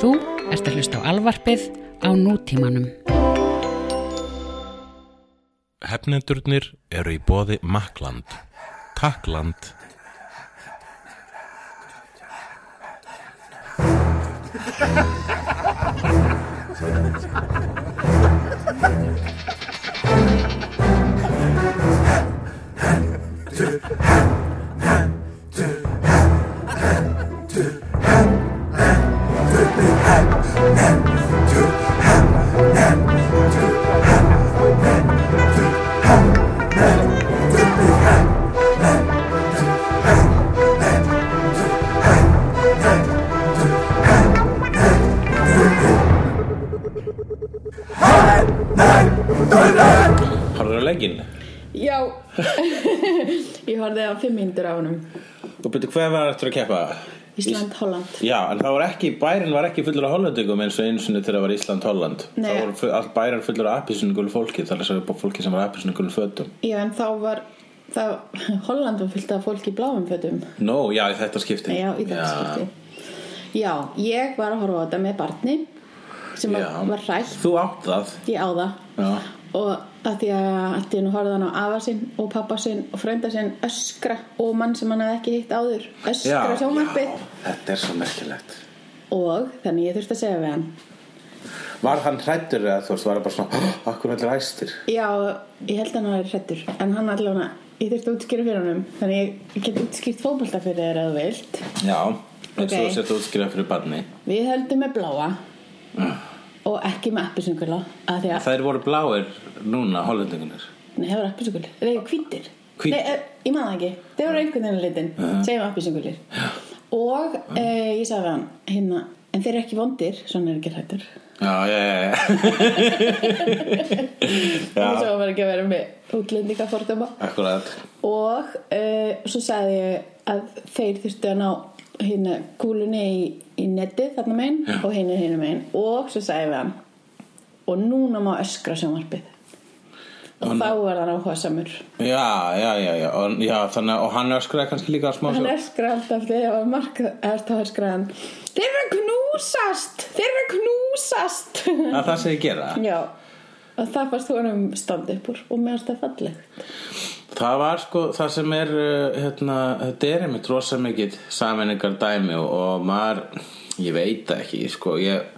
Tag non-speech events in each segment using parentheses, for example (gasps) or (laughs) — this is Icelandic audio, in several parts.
Þú ert að hlusta á alvarpið á nútímanum. Hefnendurnir eru í bóði Makland. Takkland. Harður (laughs) var eftir að keppa? Ísland, Holland. Já, en það var ekki, bærin var ekki fullur af hollendingum eins og einu sinni þegar það var Ísland-Holland. Það voru fu- allt bærin fullur af appisnugulu fólki Það er þess að fólki sem var appisnugulu fötum. Já, en þá var það, (laughs) Holland var fyllt af fólki í bláum fötum. Nó, já, í þetta skipti. Já, í þetta skipti. Já, ég var að horfa á þetta með barni sem Já. var hrætt. Þú átt það. Ég á það. Já, og að því að allt í hennu horfði hann á afa sinn og pappa sinn og frænda sinn öskra og mann sem hann hafði ekki hitt áður. Öskra sjómarpi Þetta er svo merkilegt. Og þannig ég þurfti að segja við hann. Var hann hrættur eða þú veist, var það bara svona "Hå, Akkur allir æstir? Já, ég held að hann var hrættur en hann allavega, ég þurfti að útskýra fyrir honum. Þannig ég, ég get útskýrt fótbolta fyrir þér að þú vilt. Já, eins og þú setja útskrifa fyrir barni. Við höldum með bláa og ekki með appisungula Þær voru bláir núna, hollendingunir nei það var appisungulir þeir eru hvítir. Hvítir? Nei, eh, ég man það ekki, þeir voru einhvern veginn litin. Segjum appisungulir og eh, ég sagði hann hérna, en þeir eru ekki vondir, svona er ekki hrættur Já, já, (laughs) já, og svo var ekki að vera með útlendinga Akkurat. Og uh, svo sagði ég að þeir þurftu að ná hérna kúlunni í, í nettið þarna megin og hinn er hinn megin. Og svo sagði við hann og núna má öskra sjónvarpið. Og þá var hann áhuga samur Já, já, já, já, og, já þannig, og hann öskraði kannski líka smá hann svo öskra alltaf þegar ég var marka eftir að öskra hann. Þeir eru að knúsast! Þeir eru að knúsast! Að það að gera. Já. Og það fannst þú hann standi upp úr og mér fannst það fallegt Það var sko, það sem er uh, hérna, þetta er einmitt rosa mikið sammenningar dæmi og, og maður ég veit ekki, sko ég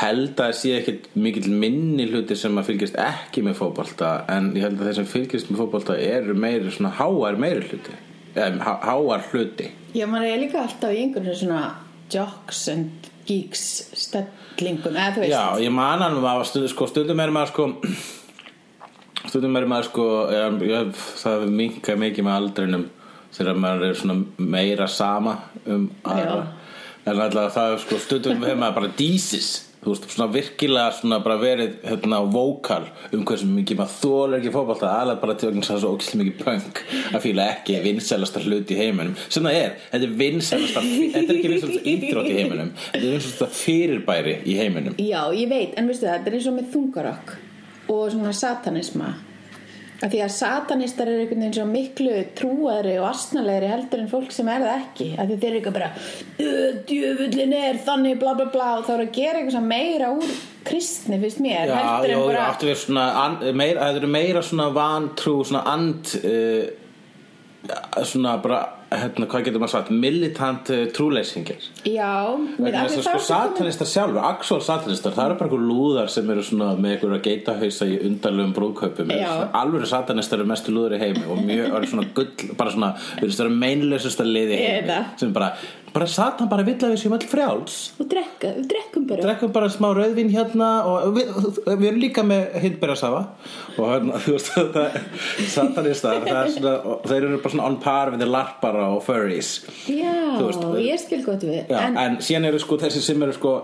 held að það sé ekkit mikill minni hluti sem að fylgjast ekki með fótbolta en ég held að þeir sem fylgjast með fótbolta eru meiri svona háar meiri hluti eða há- háar hluti. Já, maður er líka alltaf í einhvern svona jocks and geeks stellingum, eða þú veist. Já, ég man að sko, stundum er maður sko (clears throat) stundum er maður sko ég, það minkar mikið með aldrinum þegar maður er svona meira sama um aðra en alltaf það er sko stundum hefur maður bara dísis þú veist, svona virkilega svona bara verið hérna vókal um hversu mikið maður þólar ekki fótbolta alveg bara til að það er svo ókvæslega mikið punk að fíla ekki vinsælasta hlut í heiminum. Sem það er, þetta er vinsælasta þetta er ekki vinsælasta íþrótt í heiminum þetta er vinsælasta fyrirbæri í heiminum. Já, ég veit, en veistu það, þetta er eins og með þungarokk og svona satanisma. Af því að satanistar eru einhvern veginn svo miklu trúaðri og astnalegri heldur en fólk sem er það ekki. Af því þeir eru eitthvað bara "Ö, djöfullin er þannig bla bla bla og þá eru að gera eitthvað meira úr kristni finnst mér Já, heldur já, en já, bara við svona an, meira, það eru meira svona vantrú, svona and uh, svona bara hérna, hvað getur maður sagt, militant uh, trúleysingir Já, að sko satanistar sjálfur, actual satanistar það eru bara einhver lúðar sem eru svona með einhver að geita hausa í undarlegum brúðkaupum. Já. alveg satanistar eru mestu lúður í heimi og mjög svona gull, bara svona erum meinleysasta liði heimi sem bara, bara satan bara vill að við séum öll frjáls. Og drekka, við drekkum bara. Drekkum bara smá rauðvín hérna og við, við erum líka með hindberjasafa. Og hérna, (laughs) þú veist það satanistar, það er svona þeir eru bara svona on par við þeir larpara og furries. Já, veist, ég skil gott við. Já, en, en, síðan eru sko þessi sem eru sko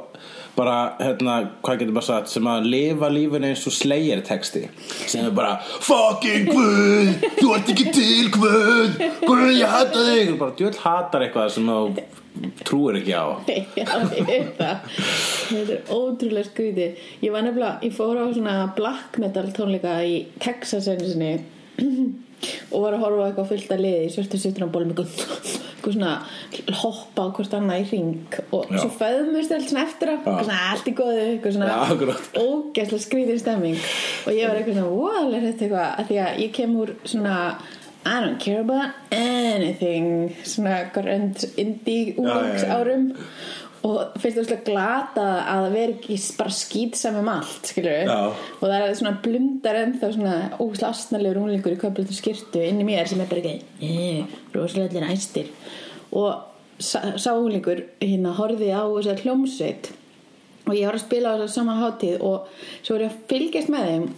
bara, hérna, hvað getur maður sagt sem að lifa lífinu eins og slegir texti. Sem er bara fucking guð, þú ert ekki til guð guð, ég hata þig. Og bara djöld hatar eitthvað sem þú trúir ekki á. (laughs) Já, ég veit það. Þetta er ótrúlega skrýti Ég var nefnilega, ég fór á svona black metal tónleika í Texas einu sinni (clears throat) og var að horfa eitthvað fullt að liði í svörtu sýttunarbólum eitthvað, svona hoppa á hvort annað í ring og Já. svo föðumust allt svona eftir eitthvað svona allt í góðu eitthvað svona ógæslega skrýðir stemming. Og ég var eitthvað svona wow, þetta eitthvað að því að ég kem úr svona I don't care about anything svona grönd indie úrvangs og finnst það svona glata að vera ekki bara skýtsam um allt og það er svona blundar ennþá svona ósla astnalegur unglingur í köflötu skirtu inn í mér sem er bara ekki eh, rosalega allir æstir. Og sá, unglingur hérna horfði á þess að hljómsveit og ég var að spila á þess að sama hátíð og svo var ég að fylgjast með þeim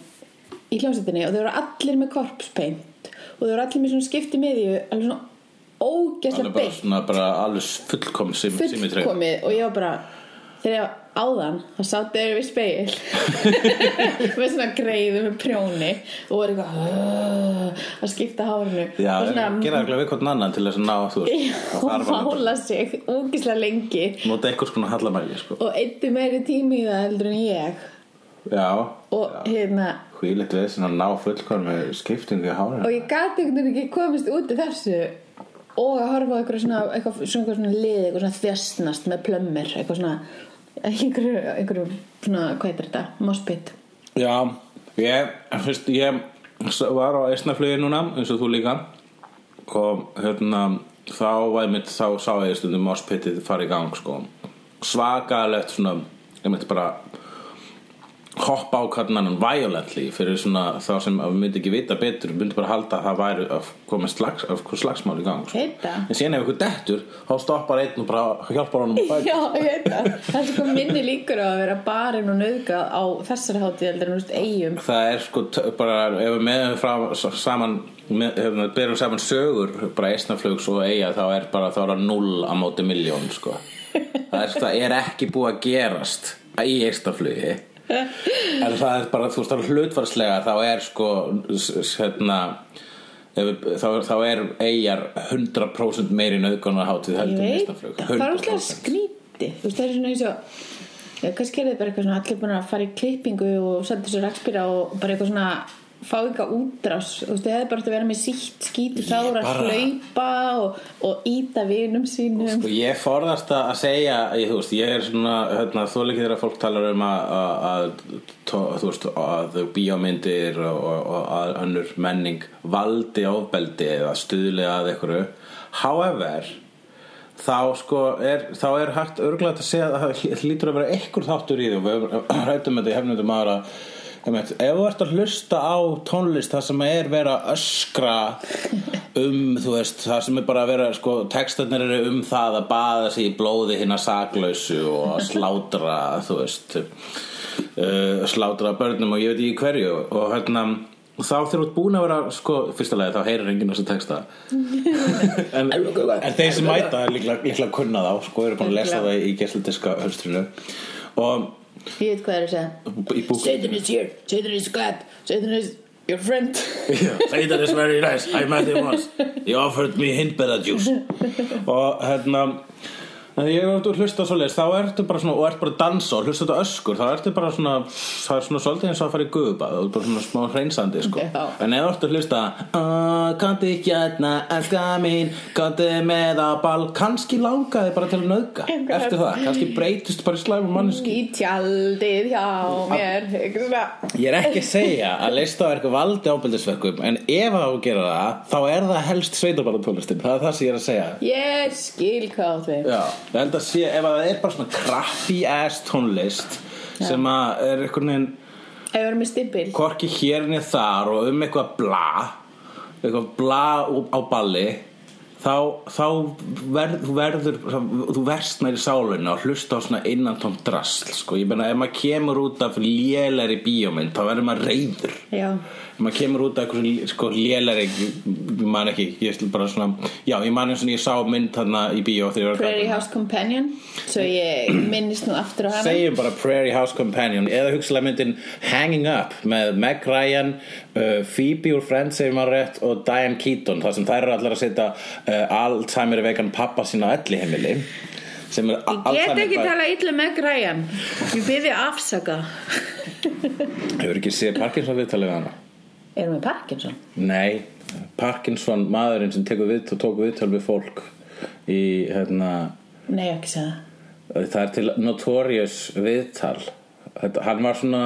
í hljómsveitinni og þau voru allir með korpspeint og þau voru allir með svona skipti miðju alveg svona ógeðslega bara alveg fullkom sim, fullkomið og ég var bara þegar ég var áðan þá sáttu þeir við speil með (laughs) svona greiðu með prjóni og voru eitthvað að skipta hárinu. Já, og svona gera það við hvern annan til þess að ná þú veist, og mála sig ógislega lengi. Nota eitthvað svona hallamæli sko. og eittu meiri tími í það heldur en ég. Já, og hérna hvílegt við sem að ná fullkom með skiptingu í hárinu. Og ég gati einhvern veginn ekki komist út í þessu og að horfa á eitthvað svona eitthvað svona, eitthvað lið, eitthvað svona þjöstnast með plömmir, eitthvað svona einhverju, einhverju svona, hvað heitir þetta, mospit Já, ég, fyrst, ég var á eistnaflugi núna eins og þú líka. Og hérna þá var mitt, þá sá ég stundum mospitið fara í gang sko. Svakalegt svona ég myndi bara hoppa á kannan violently fyrir svona þá sem að við myndi ekki vita betur myndi bara halda að það væri að koma slags, að slagsmál í gang sko. Heita. en síðan ef ykkur dettur þá stoppar einn og bara hjálpar honum að (laughs) Já, ég veit það er sko minni líkur að vera barinn og nauðgað á þessari hátíð heldur en úrst eigum það er sko bara ef við meðum frá saman með, við berum saman sögur bara eistnaflugs og eiga þá er bara þá er það null á móti miljón sko. (laughs) það, er, það er ekki búið að gerast í eistnaflugi en það er bara þú veist er hlutvarslega þá er sko hérna þá, þá er eigjar 100% meiri nöðgunar hátíð Ég heldur veit eistnaflug það, er úrslega skríti Þú veist, það er svona eins og kannski er þetta bara eitthvað svona allir búin að fara í klippingu og senda sér rakspýra og bara eitthvað svona fá eitthvað útrás. Þú veist, þið hefði bara að vera með sítt skíti þá að bara- hlaupa og, og íta vinum sínum. Sko ég forðast að að segja ég, þú veist, ég er svona hérna, þú líka þegar fólk talar um að, að, að þú veist, að bíómyndir og, og, að önnur menning valdi ofbeldi eða stuðli að einhverju. However þá sko er, þá er hægt örglega að segja að það hlýtur að vera einhver þáttur í því og við rættum þetta í hefnundum aðra Einmitt, ef þú ert að hlusta á tónlist það sem er vera að öskra um, þú veist, það sem er bara að vera, sko, textarnir eru um það að baða sig í blóði hinna saklausu og að slátra, (laughs) þú veist, uh, slátra börnum og ég veit ekki hverju. Og hérna, þá þegar þú ert búin að vera, sko, fyrsta lagi þá heyrir enginn þessu texta. (laughs) En, en þeir sem mæta er líklega, líklega kunna þá, sko, eru búin að lesa það í gesludiska höstrinu og Ég veit hvað það er að segja. Satan is here, Satan is God Satan is your friend. (laughs) Satan is very nice, I met him once. He offered me hindberða juice. Og hérna ég er út að hlusta svoleiðis þá ertu bara svona, og ert bara að dansa og hlusta þetta öskur þá ertu bara svona, það er svona svolítið eins og að fara í gufubað og bara svona smá hreinsandi sko. Já. en ef þú ert að hlusta "Ah, Kanti ekki hérna, elska mín Kanti með á ball kannski langaði bara til að nauðga eftir það, kannski breytist bara í slæmum manneski Í tjaldið hjá mér Eitthvað svona. Ég er ekki að segja að listaverk valdi ábyldisverkum en ef á að gera það þá er það helst sveitarbarnatónlistin það er það sem ég er að segja. Ég skil hvað átt við. Já, ég held að sé ef að það er bara svona crappy ass tónlist sem að er einhvern veginn Ef við erum með stimpil. hvorki hér niður þar og um eitthvað bla eitthvað bla á balli þá, þá verð, verður þú versnar í sálinu og hlusta á svona innantóm drasl sko. ég meina ef maður kemur út af lélæri bíómynd þá verður maður reyður Já maður kemur út af eitthvað sko lélæri ég man ekki, ég ætla bara svona já, ég man eins og ég sá mynd þarna í bíó Prairie House Companion Svo ég minnist nú aftur á hana. Segjum bara Prairie House Companion eða hugsalega myndin Hanging Up með Meg Ryan, uh, Phoebe úr Friends ef maður rétt og Diane Keaton þar sem þær eru allar að setja uh, Alzheimer vegan pappa sína elli heimili er Ég get ekki tala illa með Ryan. Ég byrði afsaka. Hefur ekki séð Parkinson viðtalið við hana Erum við Parkinson? nei, Parkinson maðurinn sem tekur við og tók viðtal við fólk í hérna Nei, ekki segja. það er til Notorious viðtal. Þetta, hann var svona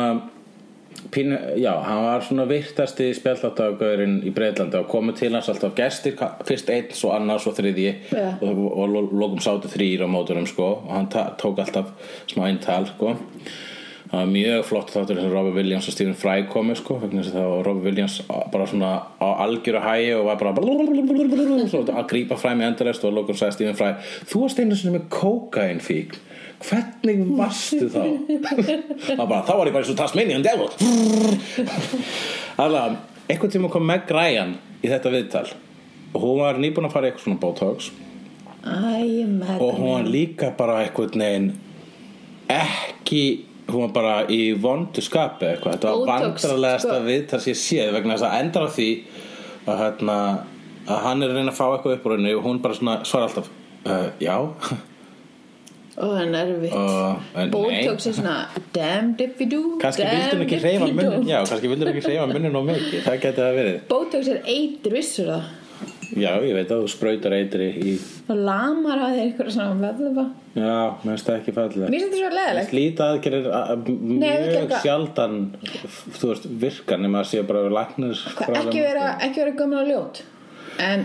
pínu, já, hann var svona virtasti spjallátagaurinn í Breitlandi og komið til hans alltaf gestir fyrst einn, svo annars og þriðji. Já. og, og lo- lokum sátu þrýr á móturum sko. Og hann tók alltaf smá eintal sko það var mjög flott þáttur sem Robert Williams og Stephen Fry komu sko var Robert Williams bara svona á algjöru hægi og var bara að grípa fræm í endurest og lokum sagði Stephen Fry þú varst einu sinni með kokain fík hvernig varstu þá? Bara, þá var ég bara eins og Tasmanian Devil. Alveg, einhvern tíma kom Meg Ryan í þetta viðtal. Og hún var nýbúin að fara í eitthvað svona botox. Æ, með og hún var líka bara eitthvað neginn ekki hún var bara í vondu skapi eitthvað, þetta var Botox, vandrarlegasta sko. viðtal sem ég séð vegna þess að endar á því að, hérna, að hann er að reyna að fá eitthvað upp úr henni og hún bara svona svara alltaf uh, já. (laughs) Ó, það er erfitt. Uh, Botox er svona Damned if you do kannski vildur damned ekki you munnin já, kannski vildur ekki hreyfa munnin og mikið. Það geti það verið. Botox er eitur vissur það já, ég veit að þú sprautar eitri í og lamar að þeir eitthvað svona veðlufa já, mennst það ekki fallið Mér finnst þetta svo leðilegt Slíta aðgerir að- Nei, mjög sjaldan þú veist, virkar nema að sé bara læknir ekki vera, ekki vera gömul og ljót en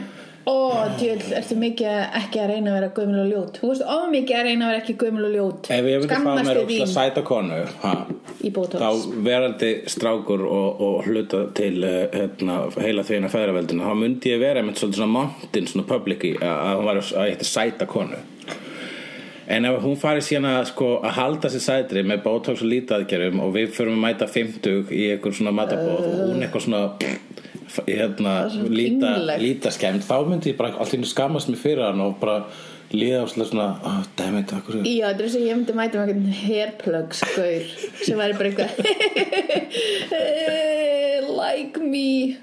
ó, djöld, ertu mikið ekki að reyna að vera gömul og ljót? Þú veist, of mikið að reyna að vera ekki gömul og ljót. Ef ég myndi fá mér ósla sæta konu ha, þá verandi strákur og, og hluta til uh, hérna, heila þeirna feðraveldina þá myndi ég vera með svona mountain svona public í að, hún var að ætti sæta konu. En ef hún fari síðan að, sko, að halda sér sætri með botox og lítaðgerum og við förum að mæta 50 í eitthvað svona matabóð og hún eitthvað svona hérna, líta, líta skemmt. Þá myndi ég bara allir skammast mig fyrir hann og bara líða á svona oh, dammit, akkur Já, þetta er þess að ég myndi mæta með einhvern hairplugs gaur sem væri bara eitthvað (laughs) like me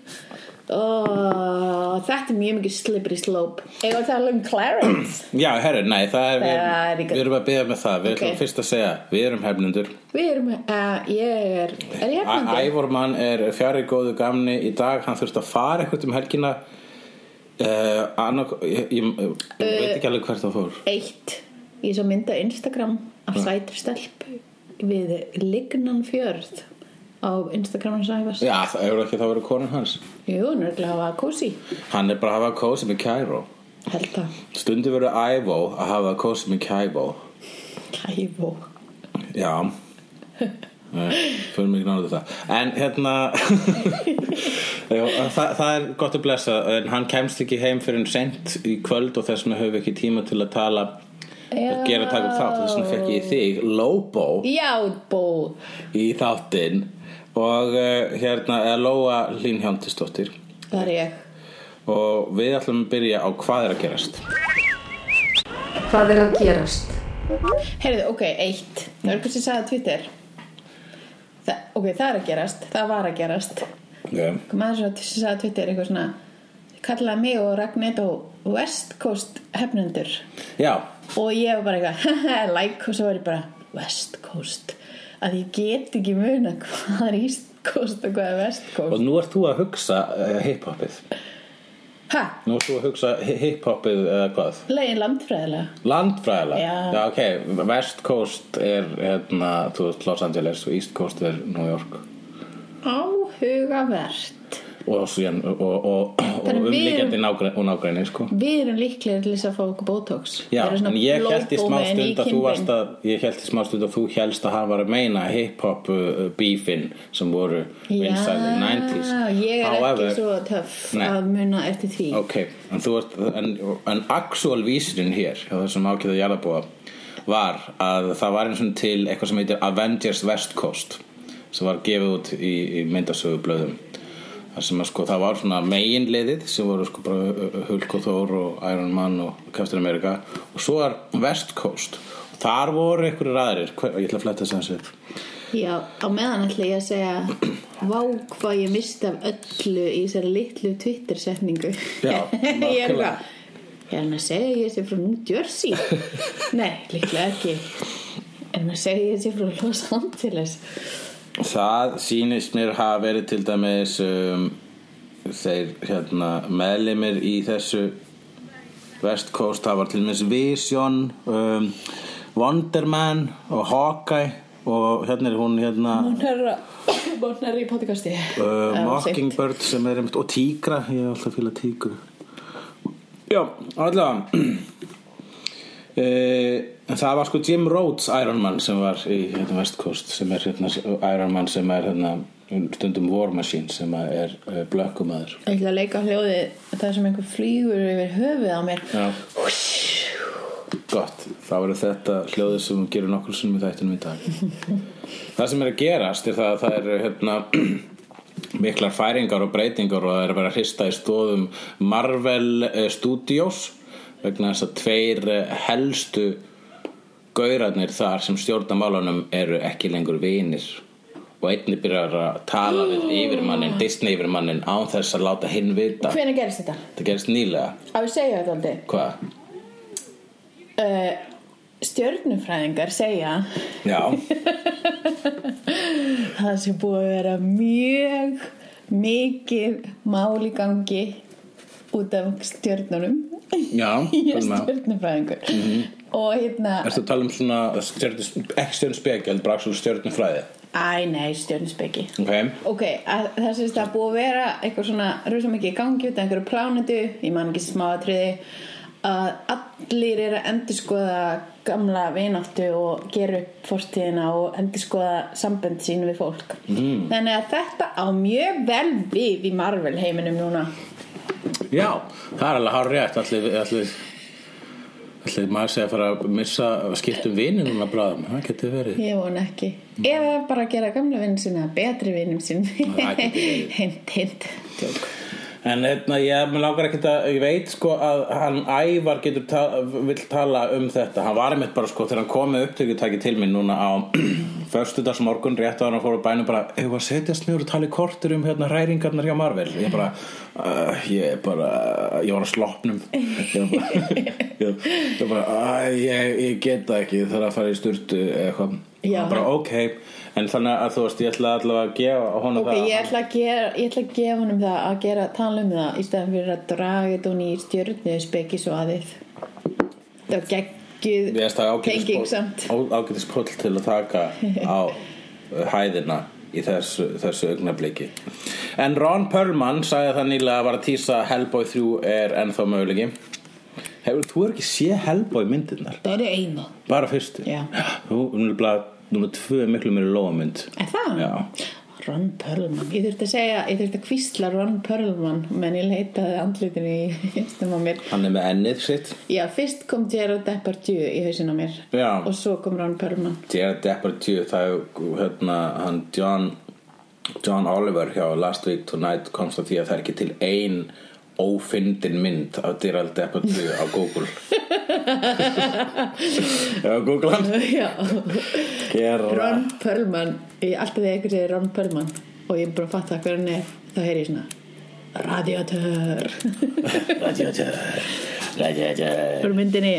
oh, Þetta er mjög mikið slippery slope. Eða tala um Clarence? (clears throat) Já, herru, nei, það er, Það er við, við erum að byggja með það. Við Ok. ætlum fyrst að segja, við erum hefnundur Við erum, uh, ég er Er ég hefnandi? Ævormann er fjari góðu gamni. Í dag Hann þurfti að fara eitthvað um helgina. Uh, annark, ég, ég, ég veit ekki alveg hvert það fór. Eitt. Ég svo mynda Instagram af sætri stelp við Lignan fjörð á Instagram hans æfast Já, það hefur ekki þá verið konun hans. Jú, nörgulega hafa kósi Hann er bara að hafa kósi með Cairo. Held það. Stundi verið Ævo að hafa kósi með Cairo. Kæfó Já. Fyrir mig náðu það. En hérna (laughs) já, það, það er gott að blessa En hann kemst ekki heim fyrir en sent í kvöld Og þess vegna höfum við ekki tíma til að tala Og gera taka upp þátt. Þess vegna fekk ég þig, Lobo Já, Í þáttinn Og uh, hérna er Lóa Lín Hjóndisdóttir Það er ég. Og við ætlum að byrja á hvað er að gerast. Hvað er að gerast? Heyrðu, ok, eitt. Það er eitthvað sem sagði á Twitter. Þa, Ok, það er að gerast. Það var að gerast. Okay. Kom aðeins sem sagði á Twitter eitthvað svona Kallaði mig og Ragnetto West Coast hefnundur Já, Og ég var bara eitthvað (laughs) Like og svo var ég bara West Coast Að ég get ekki muna hvað er East Coast og hvað er West og nú ert þú að hugsa uh, hiphopið Ha, Nú ert þú að hugsa hi- hiphopið eða hvað? Legin landfræðilega. Landfræðilega? Já. ok, West Coast er hérna, Los Angeles og East Coast er New York. Áhugavert og, síðan, og, og, og, umlíkjandi og nágræni sko. Við erum líklega til þess að fá okkur Botox. Já, en ég held í smá stund að þú varst að ég held í smá stund að þú helst að hann var að meina hip-hop uh, beefin sem voru vinsæli 90s Já, ég er However, ekki svo töff að muna eftir því. Ok, en þú ert en, en actual vísirinn hér hjá þessum ákveða jarðabúa var að það var eins og til eitthvað sem heitir Avengers West Coast sem var gefið út í, í myndasögu blöðum þar sem að sko það var svona meginliðið sem voru sko bara Hulk og Thor og Iron Man og Captain America. Og svo er West Coast. Og þar voru einhverjir aðrir. Hver, ég ætla að fletta þess að Já, á meðan ætla ég að segja Vá hvað ég misti af öllu í þessari litlu Twitter setningu Já, (laughs) Ég er eitthvað Ég er hann að segja ég sé frá New Jersey. (laughs) Nei, líklega ekki. Er hann að segja ég sé frá Los Angeles Það sýnist mér hafa verið til dæmis um, þeir hérna, meðlimir í þessu West Coast, var til dæmis Vision um, Wonder Man og Hawkeye og hérna er hún hérna Herra, (coughs) hún er í podcasti. uh, Mockingbird sem er og Tígra, ég er alltaf fíla Tígru. Já, allavega en það var sko Jim Rhodes Iron Man sem var í hérna, West Coast sem er hérna, Iron Man sem er hérna, stundum War Machine sem er uh, blökkumæður Ég ætla að leika hljóði það sem einhver flýgur yfir höfuð á mér. Gott, þá verður þetta hljóðið sem við gerum nokkur sinnum í þættinum í dag. (laughs) Það sem er að gerast er það að það er hérna, (clears throat) miklar færingar og breytingar og það er að vera hrista í stóðum Marvel eh, Studios vegna þess að tveir eh, helstu gaurarnir þar sem stjórna málunum eru ekki lengur vinir. Og einni byrjar að tala við yfirmannin, Disney yfirmannin án þess að láta hinn vita. Hvenær gerist þetta? Það gerist nýlega. Á ég segja þetta aldrei. Hvað? uh, Stjörnufræðingar segja Já, (laughs) það sé búið að vera mjög mikið mál í gangi út af stjörnunum já (laughs) ég er tölum að- stjörnufræðingur. Og hérna Ertu að tala um svona ekki stjörnusspegjöld, bara svona stjörnufræði? Æ nei stjörnuspeki. Ok, ok, að, það sést að búið að vera eitthvað svona rosa mikið í gangi út af einhverju plánetu, ég man ekki smáatriði að allir eru að endurskoða gamla vináttu og gera upp fórstíðina og endurskoða sambönd sínu við fólk. Mm. þannig að þetta á mjög vel við í Marvel heiminum núna já, það er alveg hár rétt Allir, allir, allir maður sé að fara að missa skiptum vini núna bráðum, það getur verið. Ég von ekki. Eða bara gera gamla vinn sinna betri getur verið. (laughs) hint, hint. Tjók En hérna, ég að, ég veit sko að hann Ævar getur ta vill tala um þetta. Hann var einmitt bara sko þegar hann kom með upptökutæki til minn núna á (clears throat) föstudags morgun rétt á hann að fóra bænum bara, ég var að setjast og tala í kortur um hérna ræringarnar hjá Marvel. Ég bara, uh, ég bara, ég var að slopnum. (laughs) Ég bara, (laughs) ég, bara, ég, ég get það ekki, ég þarf að fara í sturtu eitthvað. Já. Bara, ok, en þannig að þú veist, ég ætla allavega að gefa honum Ok, það. ég ætla, að gera, ég ætla að gefa honum það að gera tala um það í stæðan fyrir að draga þetta hún í var geggjuð Mér finnst það tenging samt. ágætis pull til að taka (laughs) á hæðina í þessu, þessu augnabliki en Ron Perlman sagði það nýlega að var að tísa Hellboy 3 er ennþá mögulegi hefur þú er ekki sé Hellboy myndirnar? Það eru eina. Bara fyrstu? Já. þú er bara númer tvö er miklu meiri lóamynd Er það? Já. Ron Perlman Ég þurfti að segja, ég þurfti að kvísla Ron Perlman menn ég leitaði andlitin í haustum á mér hann er með ennið sitt Já, fyrst kom Gerard Depardieu í hausin á mér Já. og svo kom Ron Perlman Gerard Depardieu það er hérna hann John John Oliver hjá Last Week Tonight komst að því að það er ekki til ein ófindin mynd af Gerard Depardieu á Google. Já, Google hann Ron Perlman. Ég, alltaf þegar einhver segir Ron Perlman og ég bara fatta hver hann er þá heyri ég svona Radiator Radiator Radiator fyrir myndinni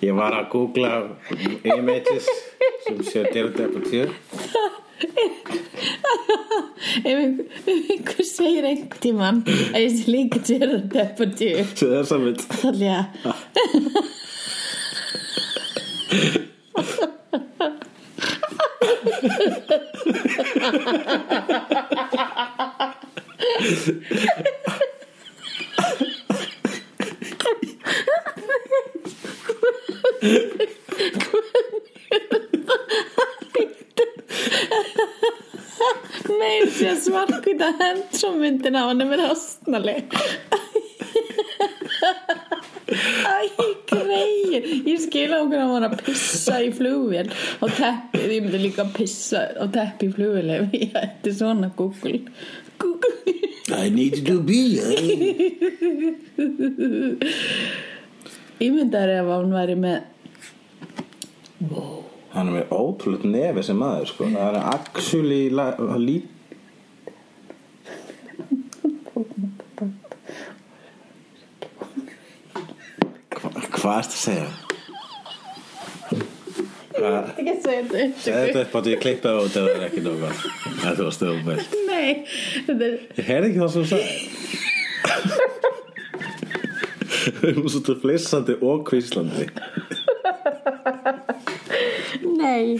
Ég var að googla images sem sé Gerard Depardieu ef einhver, ef einhver segir einhver tímann að ég sé líka Gerard Depardieu Svo það er saman þá ætla ég að meir sé svarkvita hend svo myndin á hann er mér hastnaleg Æ, greið Ég skil á hvernig hann var að pissa í flugvél á teppið, ég myndi líka pissa á teppi í flugvél ef ég ætti svona Google. Google. I need to be Ég myndi að ef hann væri með Hann er með ótrúlega nefi sem maður sko. Það er actually hann lít Hva, Hvað ertu að segja? Hvað? Ekki að segja þetta Segðu þetta upp á því að klippa ef það er ekki nóg þú þú þetta er Ég heyrði ekki það sem þú sagði Við erum svolítið flissandi og kvíslandi Nei,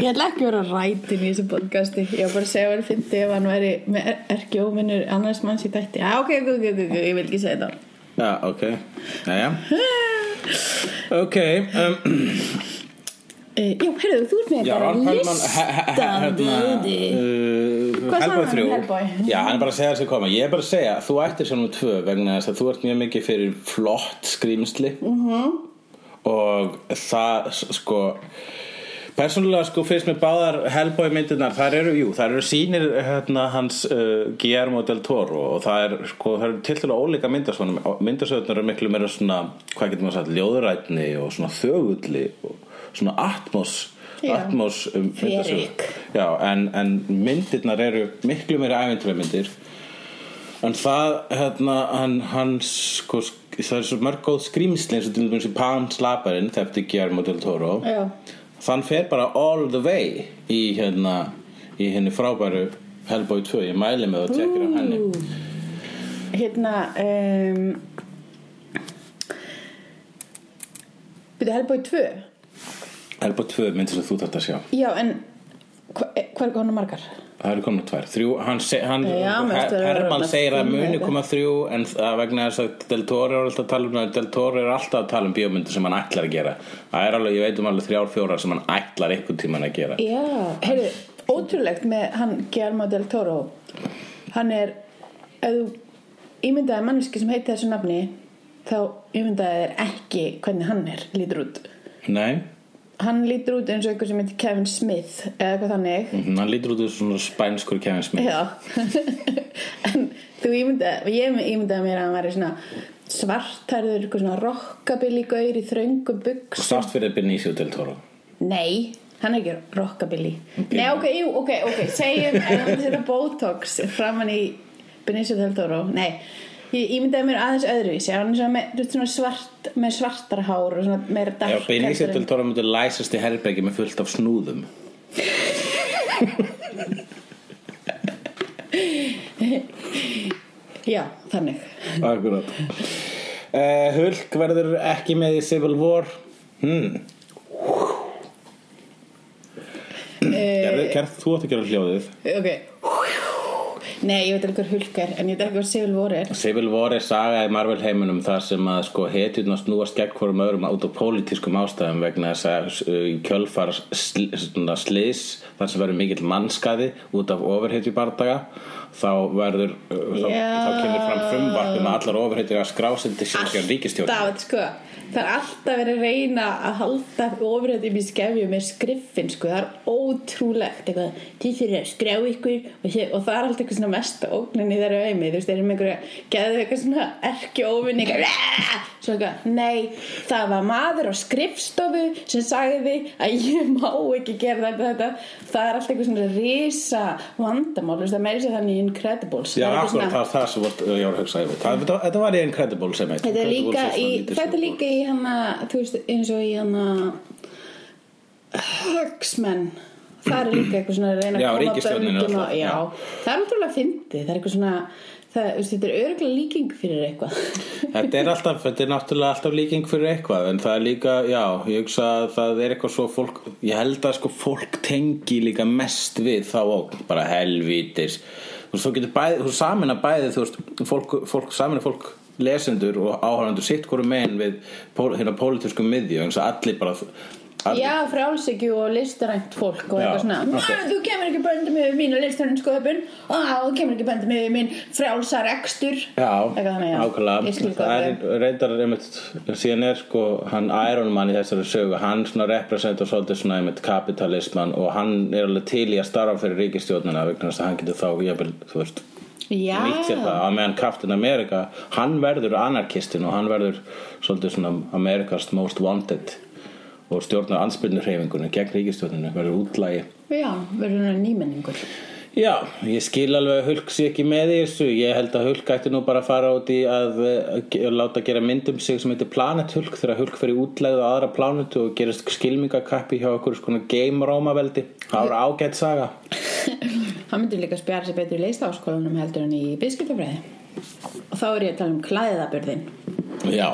ég ætla ekki að vera rætin í þessu podcasti. Ég var bara að segja að vera fyndi ef hann væri með erki óvinnur annars manns í þætti. Já, ok, ok, ok, ok, ég vil ekki segja það. Já, ok. Jæja. Ok um, uh, Já, heyrðu, þú ert með Já, bara Ron Perlman listan Böði uh, Hvað Hellboy hann? um 3 Hellboy? Já, hann er bara að segja þessi koma. Ég er bara að segja, þú ættir sem nú tvö vegna þess að þú ert mjög mikið fyrir flott skrýmsli Mhm. -hmm. og það sko Persónulega sko fyrst með báðar Hellboy myndirnar, þar eru, jú, þar eru sýnir hérna, hans uh, Guillermo del Toro og það er sko, það eru til til ólíka myndasvonum, myndasvonum eru miklu meira svona, hvað getur maður sagt, ljóðurætni og svona þögulli og svona atmos Já. atmos um. Ferik. Já, en, en myndirnar eru miklu meira ævintræmyndir en það hérna, hann, hann sko, sk- það er svo mörg góð skrýmsli eins og til dæmis í Pan Slaparinn þefti Guillermo del Toro Já, þann fer bara all the way í hérna í henni frábæru Hellboy 2 ég mæli með að tjekkir á henni. Hérna um, Byrju Hellboy 2 Hellboy 2 myndir sem þú þarft að sjá. Já, en hva, hvað er konu margar? Það eru komin tvær. Þrjú, hann, se, hann Já, Herman segir að muni koma þrjú en vegna þess að Del Toro er alltaf að tala um Del Toro er alltaf að tala um bíómyndir sem hann ætlar að gera. Það er alveg, ég veit um alveg þrjár fjórar sem hann ætlar einhvern tíman að gera. Já, heyrðu, ótrúlegt með hann Guillermo del Toro. Hann er ef þú ímyndaði manneski sem heitir þessu nafni þá ímyndaði þér ekki hvernig hann er, lítur út. Nei, hann lítur út eins og einhver sem heitir Kevin Smith eða eitthvað þannig. Mhm, hann lítur út úr svona spænskur Kevin Smith. Já. (laughs) En þú ímyndaði ég ímyndaði mér að hann væri svona svartærður, eitthvað svona rockabilly gaur í þröngum buks sátt fyrir Benicio Del Toro. Nei, hann er ekki rockabilly. Nei, ok, jú, ok, ok Segjum, ef hann setja botox framan í Benicio del Toro. Nei, ég ímyndaði mér aðeins öðruvísi. Hann er svona, svart með svartara hár og svona meira dark Benicio heldur en- Del Toro myndi læsast í herbergi með fullt af snúðum. Já, þannig. Akkurat. Uh, Hulk verður ekki með í Civil War. Hmm. Gerðu, gerð, Þú átt að gera hljóðið. Ok Nei, ég veit ekki hvað hulk er En ég veit ekki hvað Civil War er Civil War er saga í Marvel heiminum þar sem að sko hetjurna snúast gegn hvorum öðrum út af pólitískum ástæðum vegna þess að uh, kjölfar sl svona slís þar sem verður mikill mannskaði út af ofurhetjubardaga þá verður uh, þá, Já. þá kemur fram frumvarp um að allar ofurhetjur að skrásindi sjálfgjörn ríkistjórn Alltaf, sko Það er alltaf verið að reyna að halda ofrættum í skefju með skriffin sko, það er ótrúlegt eitthvað, þið fyrir að skrá ykkur og, hér, og það er alltaf eitthvað svona mesta ógnin í þeirra auðmi, þú veist, þeir eru með einhverja geðu eitthvað svona erki óvinni svo eitthvað, nei það var maður á skrifstofu sem sagði að ég má ekki gera þetta, þetta það er alltaf eitthvað svona risa vandamál, þú veist, það meiri sér þannig Incredibles. Já, Það akkurat, það var það Það- Þetta þetta var í Incredible sem eitt Þetta er líka Incredibles í, í hana, þú veist, eins og í hana Hugsmenn. Það er líka eitthvað svona að reyna að koma alltaf, á- já. Það er náttúrulega fyndið, það er eitthvað svona það, þetta er örgulega líking fyrir eitthvað. (laughs) Þetta er alltaf, þetta er náttúrulega alltaf líking fyrir eitthvað en það er líka, já, ég hugsa að það er eitthvað svo fólk, ég held að sko fólk tengi líka mest við þá og bara helvítis. Þú veist, þú getur bæði, þú samina bæði þú veist, fólk, fólk samina fólk lesendur og áhörndur sitt hverju megin við hérna pólitískum miðju eins og allir bara allir, Já, frálsykju og listarænt fólk og eitthvað svona ok. okay. Þú kemur ekki böndum yfir mín listarænt sköpun og þú kemur ekki böndum yfir mín frálsar ekstur Já. Ég ákveðlega Það er reyndar einmitt síðan er sko hann Iron Man í þessari sögu hann svona representar svolítið svona einmitt kapitalisman og hann er alveg til í að starfa fyrir ríkistjórnina vegna þess að hann getur þá jafnvel, þú veist nýtt sér það að meðan Captain America hann verður anarkistin og hann verður svolítið svona America's most wanted og stjórnar ansbyrnur hreyfingunni gegn ríkistjórninu verður útlægi já, verður nýmenningur Já, ég skil alveg að Hulk sé ekki með í þessu. Ég held að Hulk ætti nú bara að fara út í að, eh, ge- láta gera mynd um sig sem heitir Planet Hulk þegar Hulk fyrir útlegð á aðra planetu og gerist skilmingakappi hjá okkur skona game rómaveldi það var ágætt saga. (laughs) Hann myndi líka spjara sig betur í leistáskólanum heldur en í byggskiptafræði og þá er ég að tala um klæðaburðin Já,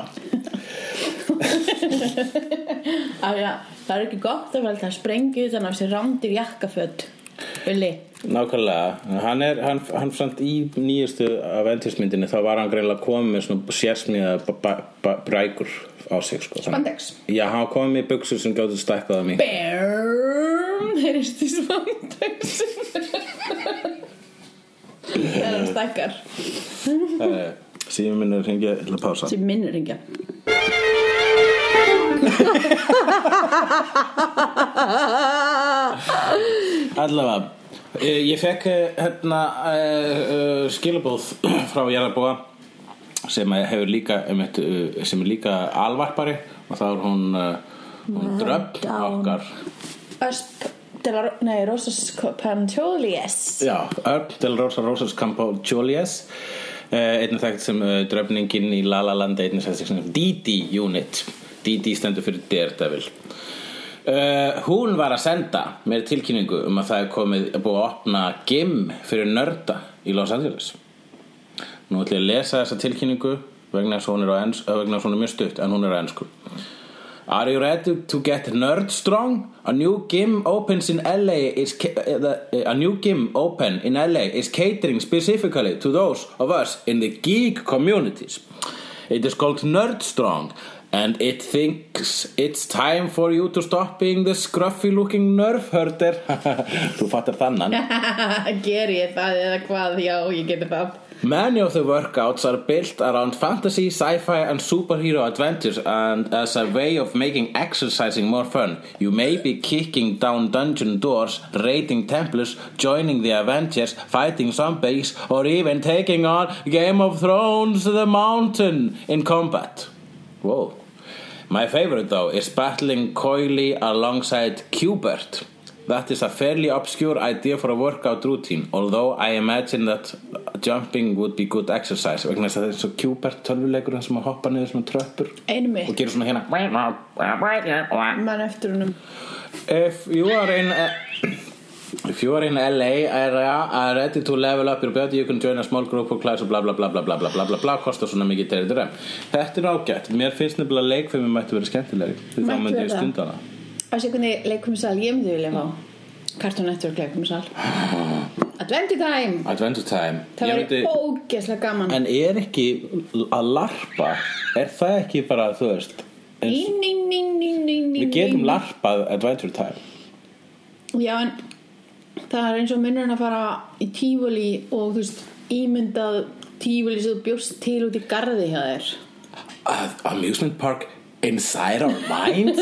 (laughs) að já, það er ekki gott að velta að sprengju utan á sér rándir jakkaföld Ulli, nákvæmlega. Hann er, hann, hann samt í nýjustu Avengers-myndinni þá var hann greinlega komið með svona sérsmíða brækur á sig sko. Spandex. Já, hann komið með buksur sem gátu stækkað að mig Bern heyrist í spandex. (laughs) Þegar hann stækkar Síðan minn er hringið til að pása. Sem minnur hringja. (laughs) Allavega Ég fekk eh, hérna uh, skilabóð (clears throat) frá Jarabóa sem hefur líka sem er líka alvarpari og þá er hún, hún dröpp okkar. Nei, Rosas Pantolies Já, Örn del Rosa Rosas Campo Jolies einnig þekkt sem dröfningin í La La Land einnig þekkt sem Didi Unit. Didi stendur fyrir Daredevil uh, Hún var að senda mér tilkynningu um að það er komið búið að opna gym fyrir nörda í Los Angeles Nú ætlum ég að lesa þessa tilkynningu vegna þess að hún er, ens, uh, vegna að hún er mjög stutt en hún er á ennsku Are you ready to get nerd strong? A new gym opens in LA is the- a new gym open in LA is catering specifically to those of us in the geek communities. It is called Nerd Strong and it thinks it's time for you to stop being the scruffy looking nerf herder. (laughs) Þú fattar þannan. (laughs) ger ég það eða hvað já, ég geti það Many of the workouts are built around fantasy, sci-fi and superhero adventures and as a way of making exercising more fun. You may be kicking down dungeon doors, raiding temples, joining the Avengers, fighting zombies or even taking on Game of Thrones The Mountain in combat. Whoa. My favorite though is battling coyly alongside Qbert. That is a fairly obscure idea for a workout routine although I imagine that jumping would be good exercise vegna þess að það er svo Qbert tölvuleikur sem að hoppa niður svona tröppur einmitt, og gera svona hérna mann eftir húnum If you are in uh, If you are in LA area are ready to level up your body you can join a small group of class bla bla bla bla bla bla bla bla bla kostar svona mikið til þetta Þetta er ágætt, mér finnst nefnilega að leikfimi mættu vera skemmtilegri. Því þá myndi ég það. stunda hana. Að sé hvernig leikumisal ég myndi vilja fá? Cartoon Network leikumisal (sighs) Adventure Time. Adventure Time. Það væri ógeðslega gaman. En er ekki að larpa Er það ekki bara, þú veist Við getum larpað Adventure Time. Já, en það er eins og minnurinn að fara í tífuli og þú veist, ímyndað tífuli sem þú bjóst til út í garði hjá þér. A Amusement park inside our minds?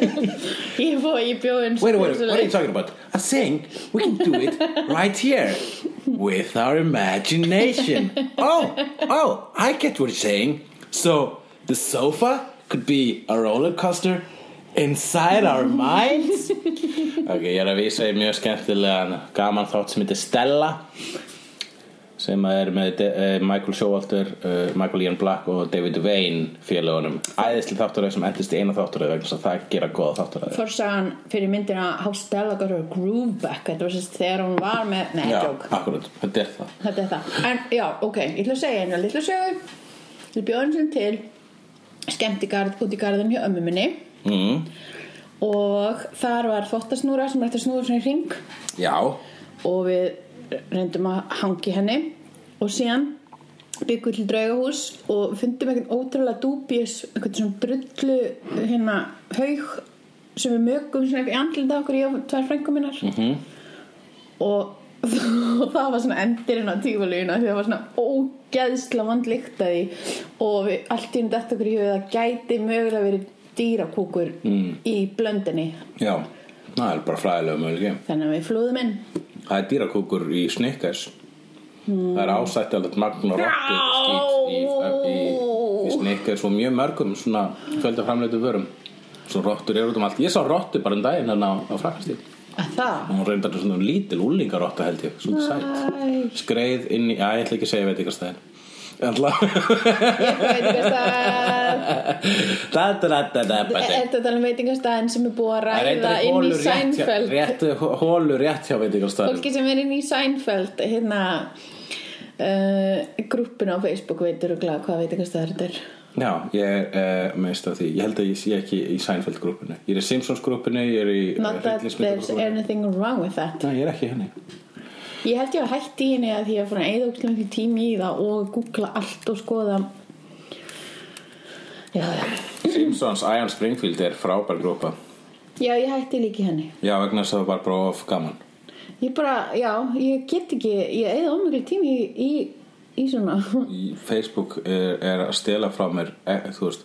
(laughs) Ég fóð, ég bjóð eins Wait, wait, what are you talking about? I think we can do it right here With our imagination. Oh, oh, I get what you're saying. So, the sofa could be a roller coaster Inside our minds? Ok, ég er að vísa í mjög skemmtilegan gaman þátt sem heitir Stella sem er með uh, Michael Showalter, uh, Michael Ian Black og David Wayne félagunum æðisli þátturöð sem endist í eina þátturöð vegna þess að það gera góða þátturöð Forsagan fyrir myndina How Stella Got Her Groove Back Þetta var sérst þegar hún var með Nei, Já, jók akkurat, þetta er það. Þetta er það. En já, ok, ég ætla að segja einu litlu sögu. Ég bjóð eins og til skemmtigarð út í garðin hjá ömmu minni mm. og þar var þvottasnúra sem er eftir snúra svona í ring Já, og við reyndum að hangi henni. Og síðan byggum við til draugahús og fundum einhvern ótrúlega dúbjus einhvern svona drullu hérna haug sem við mögum svona í andlita okkur í tvær frængu minnar -hmm. og, og (laughs) það var svona endirinn á tífalíuna því það var svona ógeðsla vandlíkt að því og við allt í um þetta okkur í hugið að gæti mögulega verið dýrakúkur mm. í blöndinni já, það er bara fræðilega mögulega þannig að við flúðum inn Það er dýrakúkur í Snickers. Það er ásættilegt magn og rottu skýt í, í, í Snickers og mjög mörgum svona fjölda framleitu vörum. Svo rottur eru út um allt. Ég sá rottu bara um daginn hérna á, á að það? Hún reyndar svona lítil úlingarottu held ég. Svona sætt. Skreið inn í, já ég ætla ekki að segja ég veit ekki hvað stæðin Alltaf veitingastað Da, da, da, da. Er þetta um veitingastaðin sem er búið að er ræða inn í hólur rétt, Seinfeld. rétt, hjá veitingastæðum Fólki sem er inn í Seinfeld hérna uh, grúppin á Facebook veitur og glæð hvað veitingastaðar þetta er. Já, ég er uh, meist af því. Ég held að ég sé ekki í Seinfeld grúppinu. Ég er í Simpsons grúppinu, ég er í Not that there's anything wrong with that. Nei, ég er ekki henni. Ég held ég að hætti henni að því að fór að eða miklu tími í það og googla allt og skoða Já, já. Simpsons, Ian Springfield er frábær grúpa Já, ég hætti líka í henni. Já, vegna þess að það var bara of gaman. Ég bara, já, ég get ekki ég eða ómiklu tími í, í, í svona. Í Facebook er, er að stela frá mér e, þú veist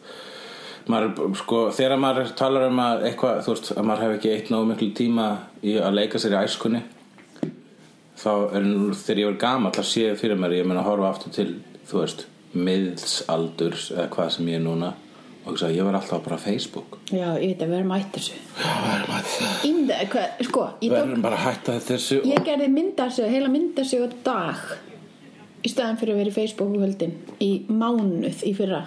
maður, sko, þegar maður talar um að eitthvað, þú veist, að maður hefur ekki eitt nógu miklu tíma í að leika sér í æskunni þá er nú þegar ég var gamall að sé fyrir mér ég meina að horfa aftur til, þú veist miðsaldurs eða hvað sem ég er núna. Og hugsa, ég var alltaf bara Facebook. Já, ég veit að við erum að hætta þessu. Já, verðum að Índa, hvað, sko, ég tók verðum bara að hætta þessu Ég gerði myndasög, heila myndasög á dag í staðan fyrir að vera í Facebook höldin í mánuð í fyrra.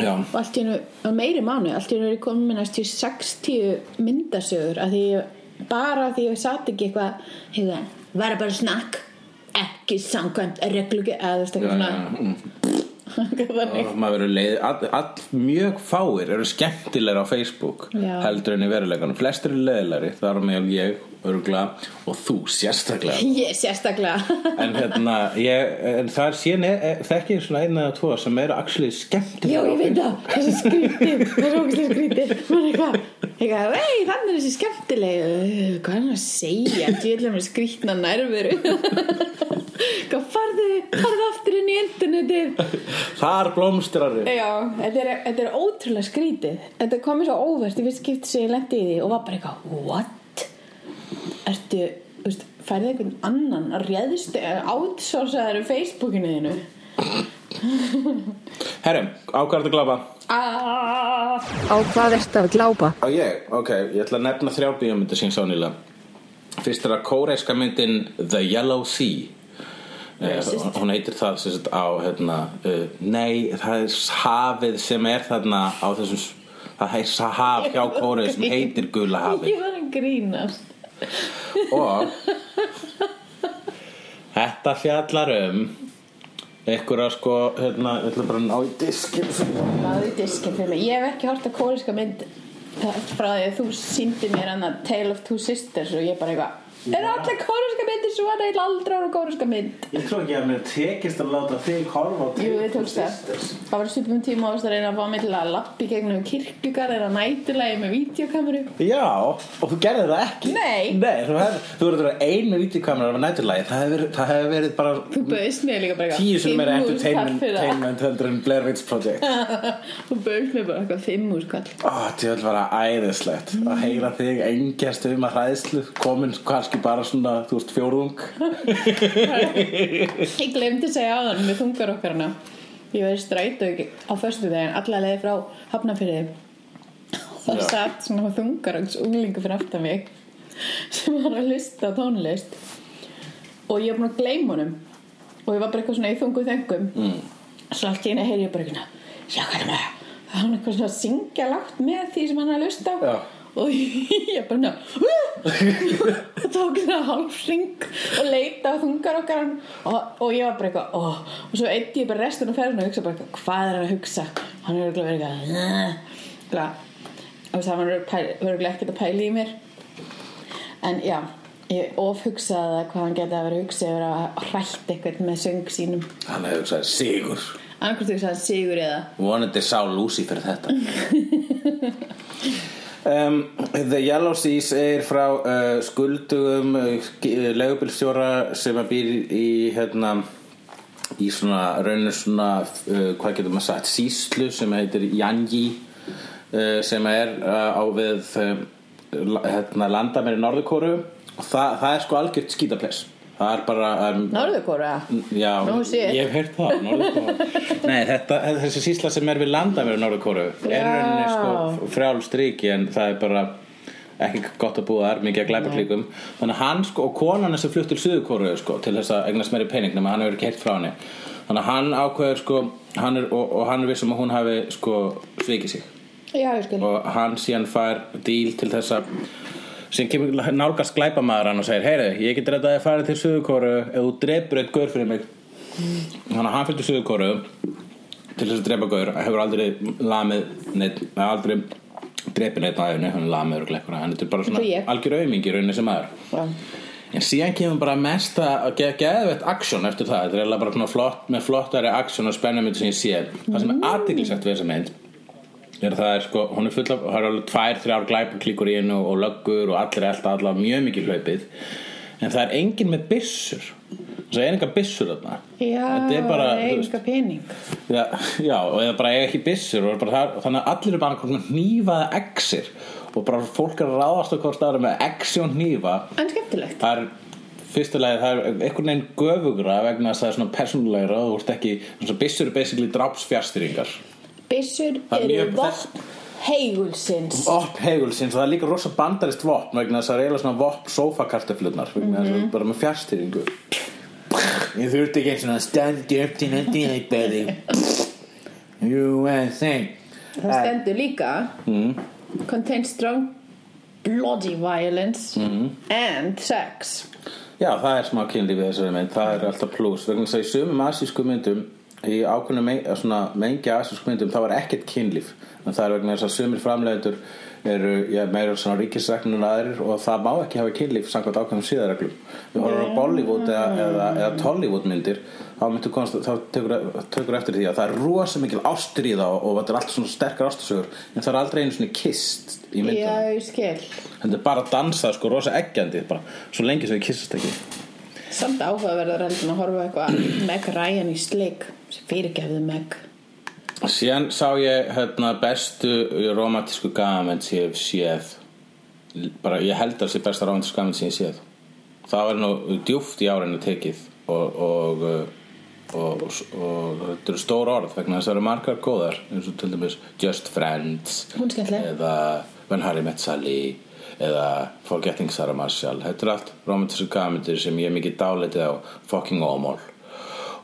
Já, og allt í hennu, meiri mánuð allt í hennu er ég komin næst til 60 myndasögur að því ég, bara því ég satt ekki eitthvað hefða, var bara snakk ekki samkvæmt reglugi eða eitthvað svona leið all, all, mjög fáir eru skemmtilegir á Facebook Já. heldur en í veruleikanum. Flestir eru leiðilegri, það er meðal ég örgla og þú sérstaklega. (laughs) Ég sérstaklega. (laughs) En hérna ég, en það er e- þekki ég svona eina eða tvo sem eru actually Já, skemmtilegir ég veit það, þessi skrítið (laughs) þessi ógæslega skrítið maður er eitthvað, vei, þannig er þessi skemmtileg hvað er hann að segja? Djöðlega með skrítna nærveru. Hvað farðu farðu aftur inn í internetið? Þar blómstrar Já, þetta er, er ótrúlega skrítið Þetta komið svo óvert í fyrst skipt sem ég lendi í því og var bara eitthvað What? Ertu, þú veist, færði einhvern annan að réðstu outsourcaður Facebookinu þínu? (laughs) Herrum, ákvært að glapa ah. Á hvað ertu að glápa? á ég, ok, ég ætla að nefna þrjá bíómyndir sín svo nýlega. Fyrst er að kóreiska myndin The Yellow Sea. Eh, Racist. hún heitir það sem sagt á hérna, uh, nei, það er hafið sem er þarna á þessum það er haf hjá Kóreu sem heitir Gula hafið. Ég var að grínast og þetta fjallar um einhverja sko hérna, ég ætla bara að ná í diskin Náðu í diskin fyrir mig. Ég hef ekki hort að kóriska mynd. Frá því að þú síndi mér hann að Tale of Two Sisters og ég bara eitthvað Er allir kóriska myndir svona ég aldrei ára kóriska mynd ég trú ekki að mér tekist að láta þig horfa á Jú, við tókst það. Það var svipum tíma ást að reyna að fá mig til að lappi gegnum kirkjugar eða nætulegi með vídeokameru. Já, og þú gerði það ekki Nei. Nei, þú verður að vera ein með vídeokamera af næturlægi það hefur hefur verið bara Þú bauðst mér líka bara eitthvað. tíu sem er entertainment heldur en Blair Witch Project (laughs) Þú bauðst mér bara eitthvað fimm úr kall. Ó, kannski bara svona, þú veist, fjórðung (laughs) Ég glemdi að segja á þann með þungar okkar hana. Ég var í strætó á föstu daginn, alla leiði frá Hafnafyrði. Það Já. satt svona þungaröks unglingu fyrir aftan mig sem var að hlusta tónlist og ég var búin að gleyma honum og ég var bara eitthvað svona í þungu þengum mm. svo allt í einu heyri ég bara eitthvað já, hvað er það? Það var hann eitthvað svona að syngja lágt með því sem hann að hlusta á Já. Og ég bara ná og tók svona hálf ring og leita þungar okkar og, og ég var bara eitthvað ó, og svo eitt ég bara restin af ferðinu og hugsa bara eitthvað hvað er hann að hugsa? Hann er verið eitthvað og það var örgulega ekkert að pæla í mér. En já ég ofhugsaði að hvað hann geti að vera hugsa yfir að hrætt eitthvað með söng sínum. Hann hefur sagt sigur. Annarkvæmt hugsaði Sigur eða? Vonandi sá Lucy fyrir þetta (laughs) um, The Yellow Seas er frá uh, skuldugum uh, legubilstjóra sem að býr í hérna í svona rauninu svona uh, hvað getur maður sagt, síslu sem heitir Yanji uh, sem er á við hérna, landamæri Norðurkóru og það, það er sko algjört skítaples það er bara um, Norðurkóra Já, Nú ég. hef heyrt það. (laughs) Nei, þetta, þessi sísla sem er við landamæri Norðurkóru er rauninni sko frjálst ríki en það er bara ekki gott að búa þar, mikið að glæpa klíkum. Þannig að hann sko, og konan þessi flutt til Suðurkóru sko, til þess að eignast meiri pening nema hann hefur ekki heyrt frá henni. Þannig að hann ákveður sko hann er, og, og hann er vissum að hún hafi sko svikið sig. Já, og hann síðan fær díl til þess að sem kemur nálgast glæpamaður hann og segir heyri, ég get rettaði að fara til Suðurkóru ef þú drepur eitt gaur fyrir mig. Þannig að hann fyrir til Suðurkóru til þess að drepa gaur hefur aldrei lamið neitt, aldrei drepið neitt á æfni, hann er lamið og glekkuna hann er bara svona algjör aumingi rauninni sem maður. Já. En síðan kemur bara mesta ge geðvett aksjón eftir það. Þetta er bara flott, með flottari aksjón og spennumynd sem ég sé. Það sem er aðtiklisætt við þessa mynd er að það er sko, hún er full af það er alveg tvær, þrjár glæpaklíkur í hennu og löggur og allir elda allavega mjög mikið hlaupið. En það er enginn með byssur. Það er enga byssur þarna. Já, Þetta er bara, veist, enga pening. Já, já, og eða bara eiga ekki bara það, þannig að allir er bara hnífaða exir. Og bara fólk er að ráðast á hvort það er með exi og hnífa. En skemmtilegt. Það er fyrstulega það er einhvern veginn göfugra vegna þess að það er svona persónulegra og þú ert ekki eins og byssur er basically drápsfjárstýringar Það er eru vopn heigulsins Vopn heigulsins og það er líka rosa bandarist vopn vegna þess að það er eiginlega svona vopn sofakartaflutnar vegna þess að bara með fjárstýringu ég þurfti ekki eins og stand up to the baby USA Það stendur líka Mm. Contains strong bloody violence Mm. and sex. Já, það er smá kynlíf í þessari mynd, það er alltaf pluss vegna þess að í sumum asísku myndum í ákveðnum me svona mengja asísku myndum þá er ekkert kynlíf. En það er vegna þess að sumir framleiðendur eru já, meira svona ríkisregnun en aðrir og það má ekki hafa kynlíf samkvæmt ákveðnum síðarreglum við horfum á Bollywood eða, eða, eða Tollywood myndir þá, konst, þá tekur, tekur eftir því að það er rosa mikil ástur í það og þetta er allt svona sterkar ástusögur en það er aldrei einu svona kist í myndunum. Já, ég skil. Þetta er bara að dansa sko rosa eggjandi bara, svo lengi sem þið kissast ekki Samt áhugaverður heldur að horfa eitthvað Meg Ryan í sleik fyrirgefðu Meg. Síðan sá ég hérna, bestu romantísku gafamenn sem ég hef séð. Bara ég held að það sé besta romantísku gafamenn sem ég séð. Það var nú djúft í árinu tekið og og, og, og, og þetta eru stór orð vegna þess að það eru margar góðar eins og til dæmis Just Friends eða When Harry Met Sally eða Forgetting Sarah Marshall. Þetta er allt romantísku gafmyndir sem ég er mikið dálitið á fucking ómál.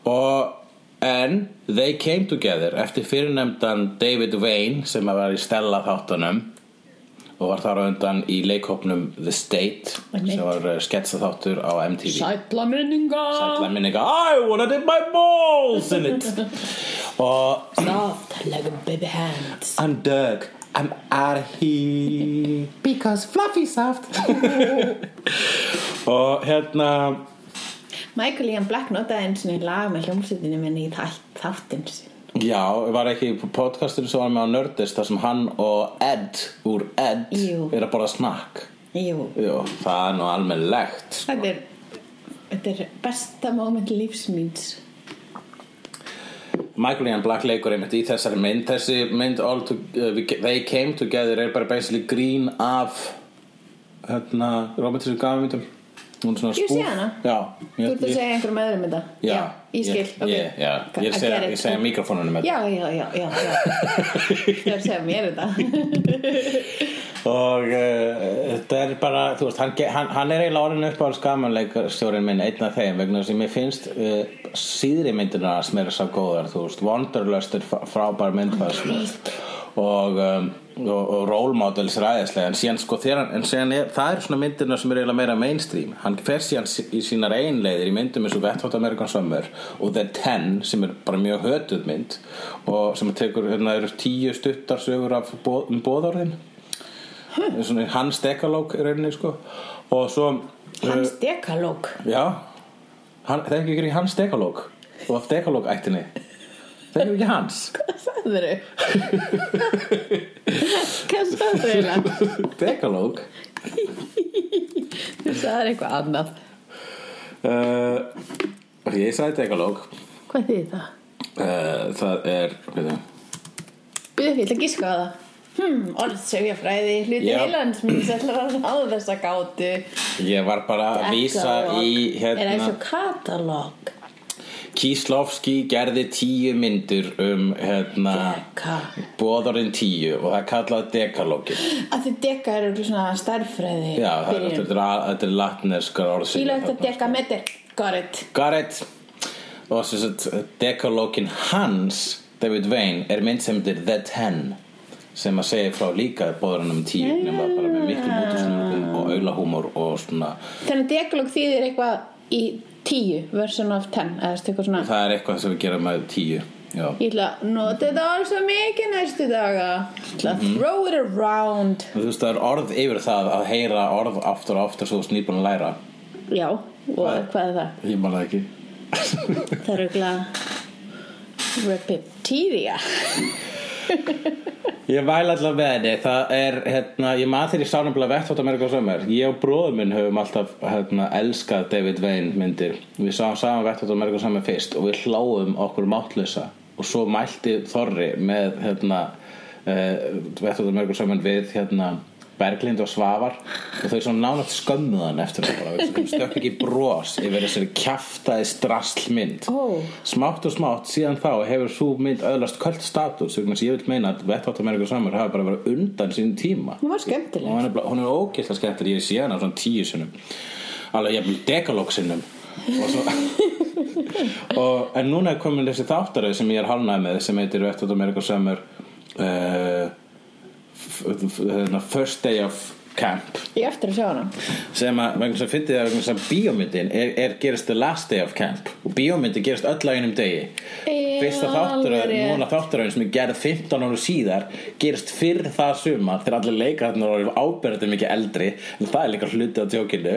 Og en they came together eftir fyrirnefndan David Wayne sem var í Stella þáttunum og var þar á undan í leikhópnum The State sem var uh, sketsa þáttur á MTV Sætla minninga! Sætla minninga. I wanna dip my balls in it. (laughs) Og Soft like a baby hands. I'm Doug I'm out of here because fluffy soft (laughs) og hérna Michael Ian Black notaði eins og lag með hljómsveitinu minni í sinn. Já, var ekki podcastur sem var með á Nerdist þar sem hann og Ed úr Ed Jú. er að borða snakk Jú, Jú, það er nú almennlegt sko. þetta er þetta er besta moment lífsmýns Michael Ian Black leikur einmitt í þessari mynd. Þessi mynd to, uh, They Came Together er bara basically grín af hérna, hún er svona Ég sé hana. Já, Þú ert að segja einhverjum öðrum þetta Já, ég skil ég, ok. ég, já, ég, segja, ég segja mikrofónunum með Já, já, já. Þú er að segja mér þetta (laughs) og uh, þetta er bara veist, hann, hann, hann er eiginlega orðin upp á skamanleikstjórin minn einn af þeim vegna þess að mér finnst uh, síðri myndina sem er svo góðar þú veist, Wanderlust er fr- frábær mynd fannst og, um, og, og Role Models er aðeinslega en síðan sko þegar en síðan er, það er svona myndina sem er eiginlega meira mainstream. Hann fer síðan sí- í sínar einleiðir í myndum eins og Wet Hot American Summer og The Ten sem er bara mjög hötuð mynd og sem tekur, hérna eru tíu stuttar sögur af bó, um bóðorðin svona hans dekalóg í rauninni sko. Og svo Hans dekalóg? já. Hann, það er ekki ekki hans dekalóg? Og af dekalóg ættinni það er ekki hans? Hvað sagður þau? (laughs) Hvað sagður þau eiginlega? dekalóg Þú sagður eitthvað annað. Uh, ég sagði dekalóg Hvað þýðir það? uh, það er Byrðu, ég ætla að giska á það. Hmm, orðsögjafræði, hluti minn ætlar að ráða þessa gátu. Ég var bara að vísa í Er eins hérna og katalóg Kíslovski gerði tíu myndur um hérna bóðorinn tíu og það er kallað dekalógin. Að því deka er eitthvað svona stærðfræði já, þetta er, latneskar orð Kíló eftir deka it. Got it. Og sem sagt dekalókin hans David Wayne er mynd sem heitir The Ten sem að segja frá líka bóðranum tíu nema bara með miklu mútusnum og aulahúmor og svona Þannig dekalog þýðir eitthvað í tíu version of ten það er eitthvað sem við gerum með tíu já, Ég ætla að nota þetta orð svo mikið næstu daga. Ég ætla að throw it around. Þú veist það er orð yfir það að heyra orð aftur og aftur svo snýpun að læra. Já, og hvað er það? ég man það ekki. Það er auðvitað Repetilia (laughs) Ég væl alltaf með henni. Það er, hérna, ég maður þegar ég sá nefnilega vett þótt Amerika Summer. Ég og bróður minn höfum alltaf hérna, elskað David Wayne myndir. Við sáum saman vett þótt Amerika Summer fyrst og við hlóum okkur mátlösa og svo mælti Þorri með hérna, uh, vett þótt Amerika Summer við hérna, Berglind og Svavar og þau svona nánast skömmuðan eftir það bara, þau stökk ekki bros yfir þessari kjaftaði straslmynd Ó. smátt og smátt síðan þá hefur svo mynd öðlast kvöld status ég vil meina að Vettvart Amerika Summer hafa bara verið undan sín tíma. Hún var skemmtileg. Hún er, er ógeðslega skemmtileg ég sé hana svona tíu sinnum. Alveg jafnvel dekalóksinnum og svo (laughs) og, en núna er komin þessi þáttaröð sem ég er halnaði með sem heitir Vettvart Amerika Summer uh, hérna, First Day of Camp. Ég eftir að sjá hana. Sem að, vegna að fyndið að vegna að bíómyndin er, er gerist the last day of camp. Og bíómyndin gerist öll á einum degi. Já, fyrsta alveg þátturöð, rétt. núna þátturöðin sem er gerð 15 ára síðar gerist fyrr það sumar þegar allir leikarnir voru áberðið mikið eldri en það er líka hluti á tjókinu.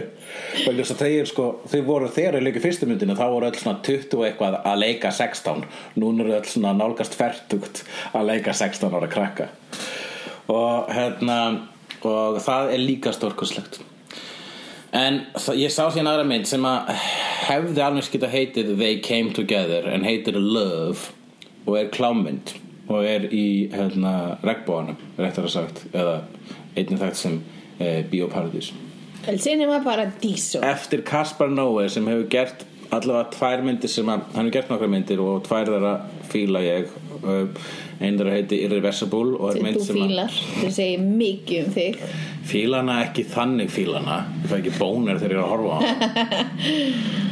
Vegna að þeir sko þeir voru þegar þeir leika fyrstu myndinu þá voru öll svona 20 og eitthvað að leika 16 núna eru öll svona nálgast fertugt að leika 16 ára krakka og hérna og það er líka stórkoslegt en ég sá síðan aðra mynd sem að hefði alveg geta heitið They Came Together en heitir Love og er klámynd og er í hérna, regnbóðanum réttar að sagt eða einnig þekkt sem e, Bíóparadís El Cinema Paradiso. Eftir Kaspar Noe sem hefur gert allavega tvær myndir sem að hann hefur gert nokkra myndir og tvær þeirra fíla ég. Einn þeirra heiti Irreversible og er mynd þú sem að fílar. Þau segir mikið um þig. Fílana ekki þannig fílana. Ég fæ ekki bónir þegar ég er að horfa á hana.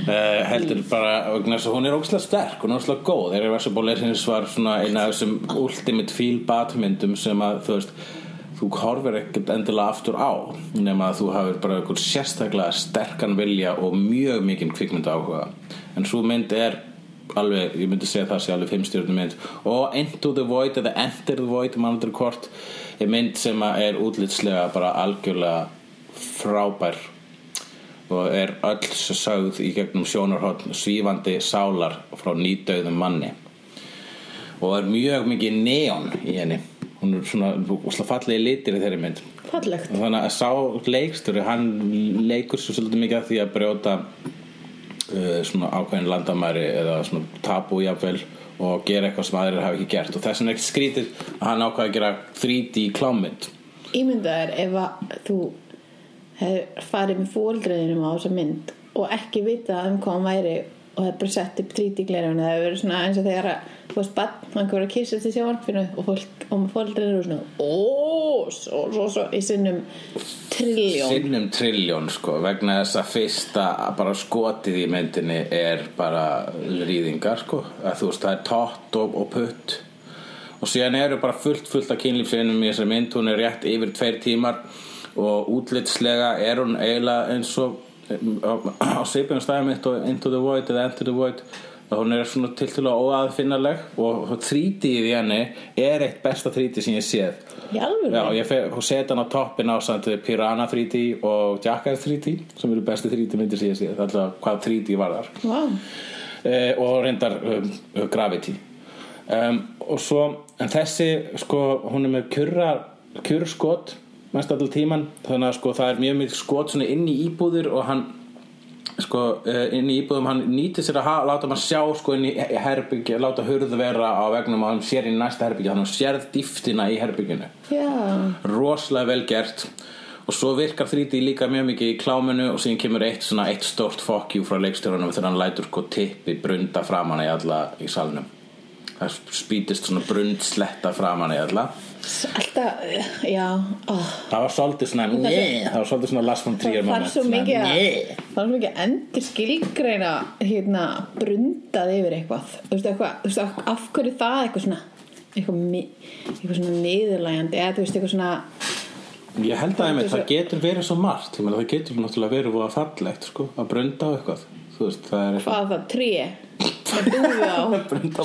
Uh, (laughs) heldur bara að hún er ógslag sterk hún er ógslag góð. Irreversible er hins var svona eina af þessum ultimate feel batmyndum sem að þú veist þú horfir ekkert endilega aftur á nema að þú hafir bara einhver sérstaklega sterkan vilja og mjög mikinn kvikmynda áhuga en svo mynd er alveg, ég myndi segja það sé alveg fimmstjörnum mynd. Og Into the Void eða Enter the Void mann aldrei hvort er mynd sem er útlitslega bara algjörlega frábær og er öll sögð í gegnum sjónarhótt svífandi sálar frá nýdauðum manni. Og er mjög mikið neon í henni hún er svona úsla fallegi litir í þeirri mynd. Fallegt. Þannig að sá leikstur hann leikur svo svolítið mikið að því að brjóta uh, svona ákveðin landamæri eða svona tabu jafnvel og gera eitthvað sem aðrir hafa ekki gert. Og þess vegna er ekki skrítið að hann ákveða að gera 3D klámynd. Ímyndaður ef að þú farið með fóldreiðinum á þessa mynd og ekki vita um hvað hann væri og það er bara sett upp 3D glerun það hefur verið svona eins og þegar að þú veist bann, hann verið að kissa til sjónvarpinu og, fólk, og með fóldreiður og svona ó, svo, svo, svo í sinnum trilljón sinnum trilljón sko vegna þess að fyrsta bara skotið í myndinni er bara rýðingar sko. Að þú veist það er tótt og, og putt. Og síðan eru bara fullt fullt af kynlífsinnum í þessari mynd. Hún er rétt yfir tveir tímar og útlitslega er hún eiginlega eins og á, svipum stæðum og Into the Void eða Enter the Void að hún er svona tiltölulega óaðfinnaleg og 3D í henni er eitt besta 3D sem ég séð. Já, ég fer, og set hann á toppin á Piranha 3D og Jackass 3D sem eru bestu 3D myndir sem ég sé alltaf hvað 3D var þar wow. eh, og reyndar um, Gravity. Um, og svo en þessi sko hún er með kjurra kjurskot mest allir tíman þannig að sko það er mjög mjög skot svona inn í íbúðir og hann sko eh, inn í íbúðum hann nýtir sér að ha, láta maður sjá sko inn í herbyggja láta hurð vera á vegnum og hann sér í næsta herbyggja þannig að hann sérð dýftina í herbygginu já, rosalega vel gert. Og svo virkar 3D líka mjög mikið í kláminu og síðan kemur eitt svona eitt stórt fuck you frá leikstjórunum þegar hann lætur sko tippi brunda framan í alla í salnum það spýtist svona brund sletta framan í alla alltaf, já ó. það var svolítið svona nee, það var svolítið svona Lars von Trier það var svo mikið að nee. það var svo mikið að endur skilgreina hérna brundað yfir eitthvað þú veist eitthvað, þú veist af- af hverju það eitthvað svona eitthvað, eitthvað svona niðurlægjandi eða þú veist eitthvað svona ég held að einmitt, það getur verið svo margt það getur náttúrulega verið voða fallegt sko, að brunda á eitthvað veist, það er hvað það tré? (laughs) Með dúfi á. Brunda,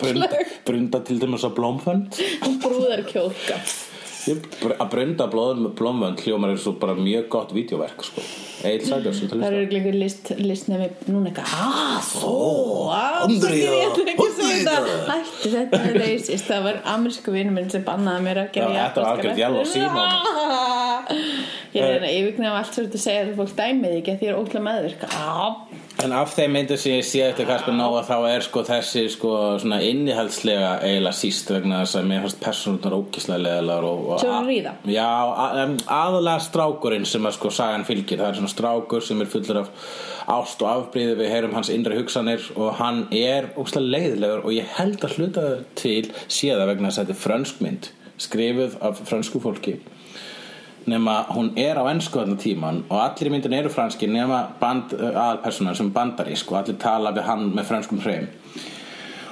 brunda, brunda, til dæmis á blómfönd og brúðarkjólka. Ég- br- að brunda blóðum blómfönd hljómar er svo bara mjög gott vídeoverk sko. Egil Sæbjörns það eru einhver list, list nefni núna eitthvað að segja Andrea. þetta hætti þetta er reisist það var amerísku vinnum minn sem bannaði mér að gera Já, þetta var algjört yellow Simon. ég er að yfirknæða allt svo að segja að fólk dæmið ekki að því er ótrúlega meðvirk. Ah, En af þeim myndir sem ég sé eftir Kasper Nóa þá er sko þessi sko svona innihaldslega eiginlega síst vegna þess að mér fannst persónunar ókislega leðilegar og, hann ríða? Já, aðalega strákurinn sem að sko sagan fylgir. Það er svona strákur sem er fullur af ást og afbríði við heyrum hans innri hugsanir og hann er óslega leiðilegur og ég held að hluta til séða vegna þess að þetta er frönskmynd skrifuð af frönsku fólki nema hún er á ennsku þarna tíman og allir í myndin eru franski nema band, aðalpersonar sem er bandarísk og allir tala við hann með franskum hreim.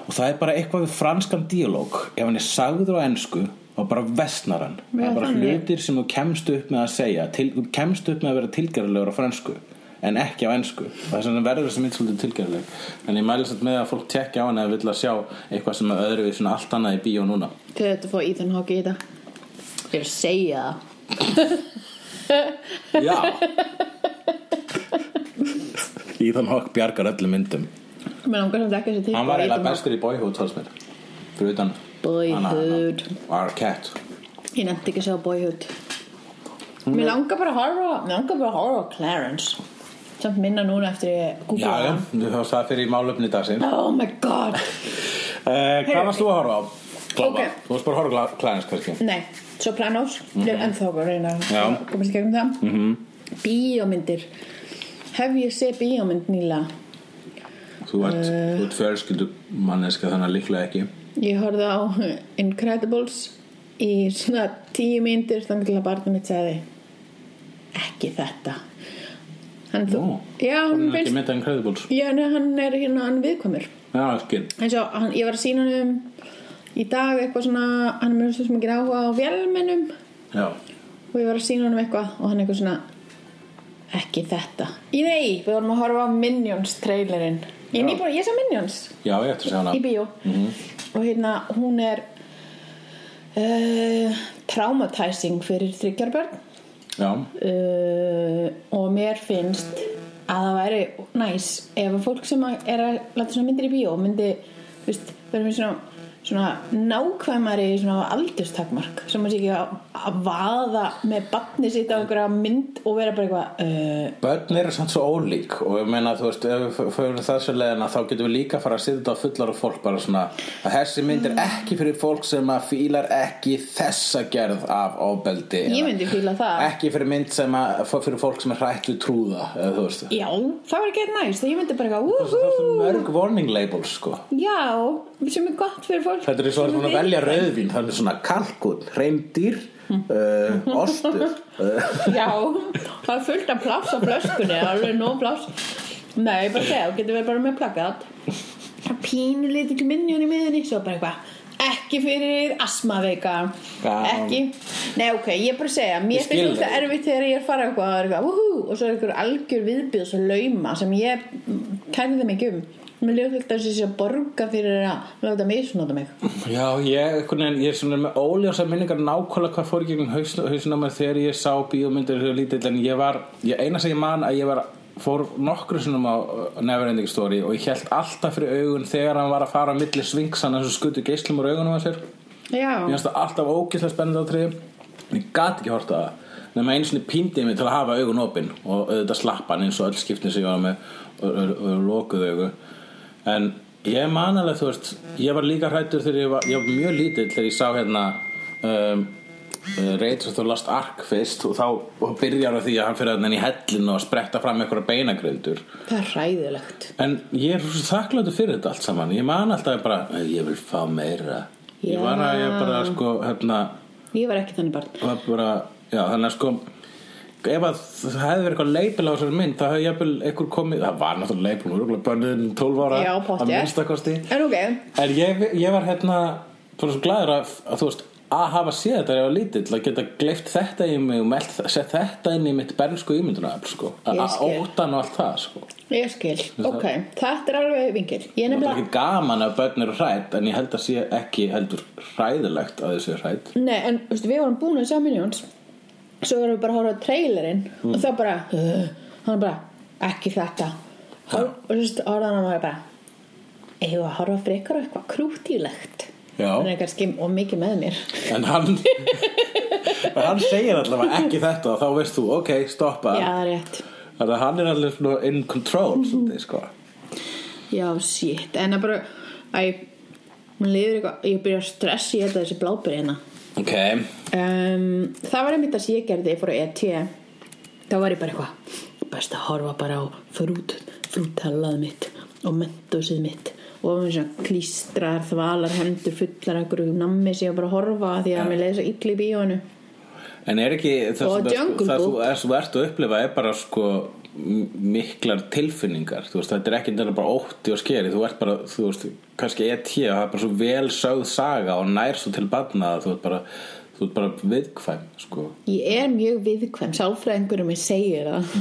Og það er bara eitthvað við franskan díalóg. Ef hann er sagður á ennsku og bara vestnar hann. Það er bara hlutir sem þú kemst upp með að segja til, þú kemst upp með að vera tilgerðarlegur á fransku en ekki á ennsku það er svona verður þessi mynd svolítið tilgerðarleg. En ég mæli satt með að fólk tekja á hann eða vill að sjá eitthvað sem er öðru við allt annað í bíó núna. Til þetta fór Ethan Hawke í þetta. Ég er að segja það Já. (laughs) Ethan Hawke bjargar öllum myndum. Mér langar samt ekki að þessi Hann var eiginlega bestur í Boyhood fannst mér. Fyrir utan Boyhood. Arquette. Ég nefndi ekki að sjá Boyhood. Mér langar bara að horfa mér langar bara að horfa Clarence. Samt minna núna eftir ég Já, googla já, þú höfst það fyrir í málöfni dagsinn uh, oh my god. Hvað varst þú að horfa á? Glápa, Ok. þú varst bara að horfa Clarence kannski? Nei, Sopranos ég er ennþá að reyna að komast í gegnum það. Mm. -hmm. bíómyndir. Hef ég sé bíómynd nýla Þú ert, þú ert fjölskyldu manneska þannig að líklega ekki. Ég horfði á Incredibles í svona tíu mínútur þannig að barnið mitt segði ekki þetta. Hann þú Nú, já, hann finnst já, hann er hérna hann viðkomur Já, hann, ég var að sína hann um í dag eitthvað svona hann er með svo ekki áhuga á vélmennum. Og ég var að sína hann um eitthvað og hann eitthvað svona ekki þetta. Í nei, við vorum að horfa á Minions trailerinn. Ég, Já. nýbúin, ég sá Minions. Já, ég í bíó. Og hérna hún er uh, traumatizing fyrir þryggjarbörn Já, uh, og mér finnst að það væri næs ef að fólk sem er að myndir í bíó myndi, þú veist, vera með svona svona nákvæmari svona aldurstakmark sem að sé ekki að, að vaða með batni sitt á einhverja mynd og vera bara eitthvað uh, Börn eru samt svo ólík og ég meina þú veist ef við fyrir þessu leiðina þá getum við líka að fara að þetta á fullar og fólk bara svona að þessi mynd er ekki fyrir fólk sem að fílar ekki þessa gerð af ofbeldi Ég myndi fíla það. ekki fyrir mynd sem að fyrir fólk sem er hrætt við trúða já, það var ekki næst ég myndi bara það er eitthvað svo "Woohoo." mörg warning labels sko já, sem er gott fyrir fólk þetta er að svona vita. velja rauðvín þannig svona kalkun, reymdýr uh, ostur uh, (laughs) Já, það er fullt af pláss á flöskunni, alveg nóg pláss Nei, bara segja, þú getur verið bara með plakat Pínu lítið minnjón í miðinni Svo bara eitthvað Ekki fyrir asmaveika. Ekki Nei, ok, ég bara segja Mér finnst þetta það. erfitt þegar ég er að fara eitthvað og er svo er eitthvað algjör viðbjöðs og lauma Sem ég kærði mig ekki um Mér ljóð fylgt að þessi að borga fyrir að láta misnóta mig. Já, ég, veginn, ég er svona með óljósa minningar nákvæmlega hvað fór í gegnum haus, á mér þegar ég sá bíómyndir þegar lítill en ég var, ég, eina sem ég man að ég var fór nokkru sinnum á Neverending Story og ég held alltaf fyrir augun þegar hann var að fara á milli svingsana sem skutu geislum úr augunum á sér. Já, Mér finnst það alltaf ógislega spennandi á triði en ég gat ekki horta það. Nema einu sinni píndi mig til að hafa augun opinn og auðvitað slappan eins og öll skiptin sem ég var með og, og, og lokuð augu en ég man alveg þú veist ég var líka hrættur þegar ég var, ég var mjög lítill þegar ég sá hérna um, Raiders of the Lost Ark fyrst og þá byrjar á því að hann fyrir að í hellinu og spretta fram einhverja beinagrildur. Það er ræðilegt En ég er svo þakkláttur fyrir þetta allt saman. Ég man alltaf bara, "Æ, ég vil fá meira. Ég Já. var að ég bara sko hérna, Ég var ekki þannig barn. bara, já þannig að sko ef að það hefði verið eitthvað leipil á þessari mynd þá hefði jafnvel einhver komið það var náttúrulega leipil, hún er bönnuðin 12 ára Já, að minnstakosti En ok, En ég, ég var hérna bara svo glæður að, að þú veist að hafa séð þetta þegar ég var lítill að geta gleift þetta í mig og melt, sett þetta inn í mitt bernsku ímynduna sko. að að óttan og allt það sko. ég skil. Ok, þetta er alveg vingil. Ég er það er nefnilega ekki gaman að börn eru hrætt en ég held að sé ekki heldur hræðilegt að þau séu hrætt Nei, en við vorum búin að sjá Minions Svo vorum við bara að horfa á trailerinn Mm. Og það bara uh, Hann er bara, ekki þetta. Hor Og þú veist, horfði hann ég bara Eigum við að horfa frekar á eitthvað krútílegt og mikið með mér. En hann (laughs) en hann segir allavega ekki þetta og þá veist þú, ok, stoppa. Já, er þannig að hann er allir svona in control svolítið, sko. Já, shit, en það bara mann liður eitthvað Ég byrja að stressa í þetta þessi blábyrði hérna. Ok, um, Það var einmitt það sem ég gerði fór á ET Þá var ég bara eitthvað Best að horfa bara á frút Frúthallað mitt Og mentósið mitt Og með svona klístrar, þvalar, hendur fullar Einhverju nammi sem ég bara að horfa Því að mér leiði svo illa í bíónu En er ekki það sem þú er, ert að upplifa er bara sko miklar tilfinningar. Veist, þetta er ekki endilega bara ótti og skeri. Þú ert bara, þú veist, kannski ET og það er bara svo vel sögð saga og nær svo til barna að þú ert bara þú ert bara viðkvæm, sko. Ég er mjög viðkvæm. Sálfræðingurum ég segir það. (laughs)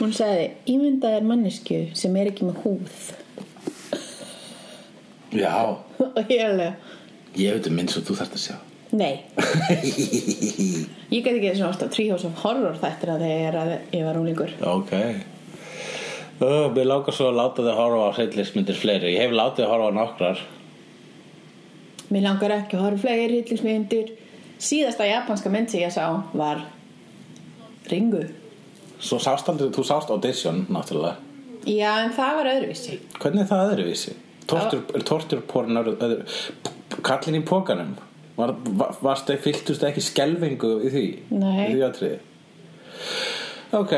Hún sagði Ímyndaðir mannesku sem er ekki með húð. Já, Og (laughs) ég er alveg ég veit um minn svo þú þarft að sjá. Nei. (laughs) Ég gæti ekki svona ást á Treehouse of Horror þættir að þegar að ég var úlingur Ok. Uh, Mér lágar svo að láta þið horfa á hryllismyndir fleiri. Ég hef látið að horfa á nokkrar Mér langar ekki að horfa fleiri hryllingsmyndir Síðasta japanska mynd sem ég sá var Ringu Svo sást aldrei, þú sást Audition náttúrulega Já, en það var öðruvísi Hvernig er það öðruvísi? Tortur, torturporn öðru, Kallin í pókanum var, var, varstu, Fylltust ekki skelfingu í því? Nei. Í því atriði Ok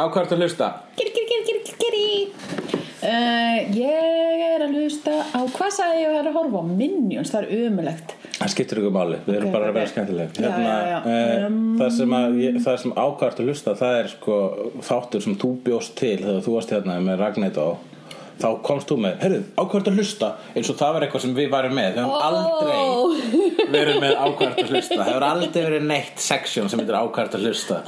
Á hvað ertu að hlusta? Kiri, kiri, kiri, kiri, kiri uh, Ég er að hlusta á Hvað sagði ég að vera að horfa á? Minions, það er umulegt Það skiptir ykkur máli, við erum Ok, bara að vera ok. skemmtileg Já, já, já. eh, Um, Það sem, það sem ákvært að hlusta Það er sko þáttur sem þú bjóst til Þegar þú varst hérna með Ragnætt á Þá komst þú með, heyrðu, ákvært að hlusta Eins og það var eitthvað sem við varum með. Við höfum aldrei verið með ákvært að hlusta. Það hefur aldrei verið neitt section sem heitir ákvært að hlusta.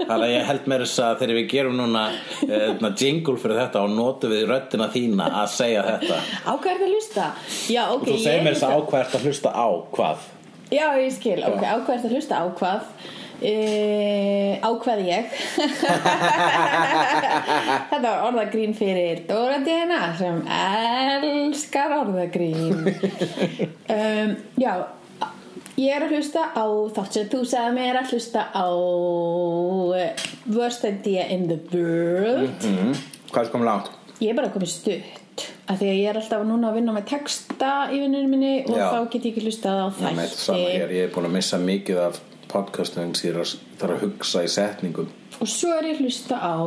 Þannig að ég held með þess að þegar við gerum núna uh, jingle fyrir þetta og notum við röddina þína að segja þetta. Á hvað það að hlusta? Já, ok og þú segir mér þess að ákvært að hlusta á hvað? Já, ég skil, ok, á hvað það að hlusta á hvað? Uh, á hvað ég (laughs) Þetta var orðagrín fyrir Dóra Dina sem elskar orðagrín um, Já Ég er að hlusta á þátt sem þú sagði mér að hlusta á uh, Worst Idea in the World mm. Hvað er komið langt? Ég er bara komið stutt af því að ég er alltaf núna að vinna með texta í vinnunum minni og Já. þá get ég ekki hlustað á Það ég er búin að missa mikið af podcastum sem ég er að, þarf að hugsa í setningum. Og svo er ég að hlusta á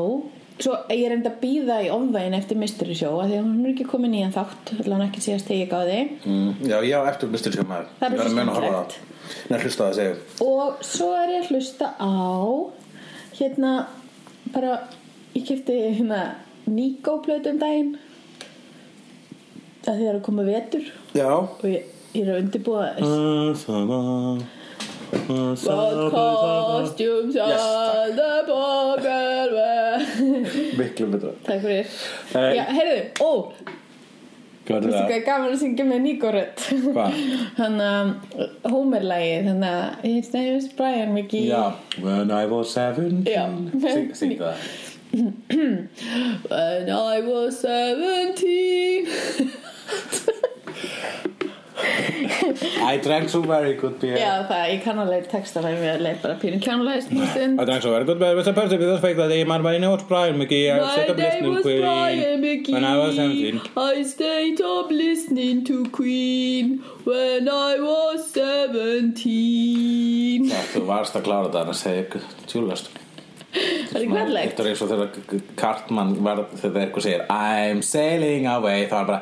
svo ég er enda að býða í ofvægin eftir Mystery Show af því að hún er ekki komin nýjan þátt allan ekki síðast þegar ég gáði. Mm. Já, já, eftir mistur sem maður. Það er að að það. Nei, hlusta það að og svo er ég að hlusta á hérna bara ég kefti hérna Nico plötu um daginn. Að því það er að koma vetur. Já. Og ég, ég er að undirbúa What What costumes Yes, are the poker Miklu betra Takk fyrir Eh, Já, heyrðu, ó, Hvað er það? gaman að syngja með Nicorette Hvað? Hann að Homer-lagið Þannig að His name is Brian Mickey Já When I was 17 Já. Syng, syng það When I was 17 (laughs) I drank so very good beer. Já, það, ég kann alveg texta það Ég leik bara pínu kjánulegist mjög stund. I drank so very good beer Mr. Percy with the fact that my name was Brian Mickey I My name was Queen Brian Mickey When I was 17 I stayed up listening to Queen When I was 17 Já, þú varst að klára þetta annars hefði ég tjúlast Það er ekki verðlegt Þetta er eins og þegar Cartman var þegar eitthvað segir I'm sailing away þá er bara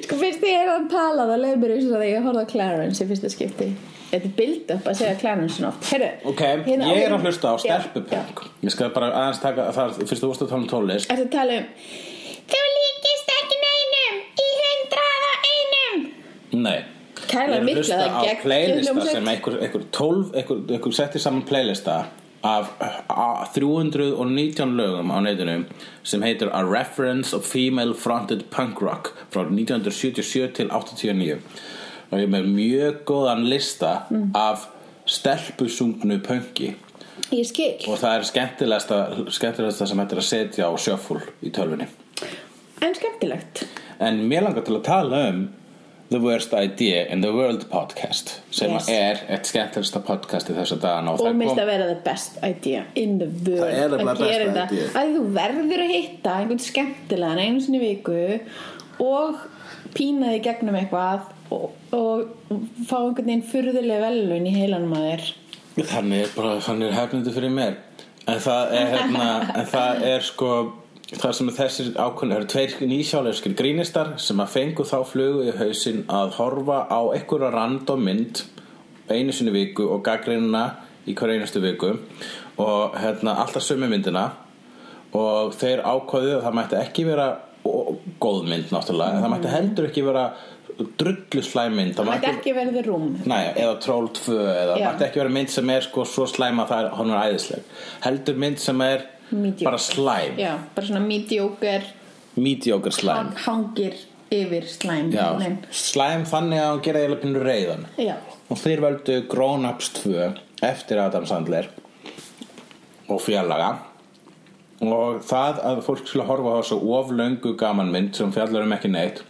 Sko fyrst er að tala það leið mér eins og það ég horfði á Clarence í fyrsta skipti Þetta er bild upp að segja Clarence svona oft. Heyrðu, Ok, hérna ég er að hlusta á Já, stelpupunk Ég skal bara aðeins taka það fyrst þú vorst að tala um tólist að tala um Þú líkist ekki neinum í hundraða einum. Nei. Ég er að hlusta á playlista sem einhver, einhver 12 einhver, einhver setti saman playlista af a- 319 lögum á netinu sem heitir A Reference of Female Fronted Punk Rock frá 1977 til 89 og ég með mjög góðan lista Mm. af stelpusungnu skil og það er skemmtilegasta, skemmtilegasta sem hættir að setja á sjöfull í tölvunni En skemmtilegt En mér langar til að tala um The Worst Idea in the World podcast sem Yes. er eitt skemmtilegsta podcast í þessa dagana og Og kom að vera the best idea in the world að gera þetta. að þú verður að hitta einhvern skemmtilegan einu sinni viku og pína þig gegnum eitthvað og, og fá einhvern veginn furðulega velun í heilanum að þér. Þannig er bara, þannig er hefnindi fyrir mér. En það er hérna En það er sko Það sem þessir ákveðin eru tveir nýsjálfskir grínistar sem að fengu þá flugu í hausinn að horfa á einhverja random mynd einu sinni viku og gaggreinuna í hver einustu viku. Og hérna alltaf sömu myndina. Og þeir ákveðu að það mætti ekki vera góð mynd náttúrulega. En það mætti heldur ekki vera drullu slæmynd það mætti ekki verið the room. Næ, eða Troll 2 eða Já. mætti ekki vera mynd sem er sko svo slæm að það er, er æðisleg. Heldur mynd sem er Mediocre. bara slæm. Já, bara svona mediocre. Mediocre slæm. Hang, hangir yfir slæm Já, slæm þannig að hún gera eiginlega pínu reyðan já, og þeir völdu Grown Ups 2 eftir Adam Sandler og fjallaga og það að fólk skulle horfa á þessu oflöngu gaman mynd sem fjallar um ekki neitt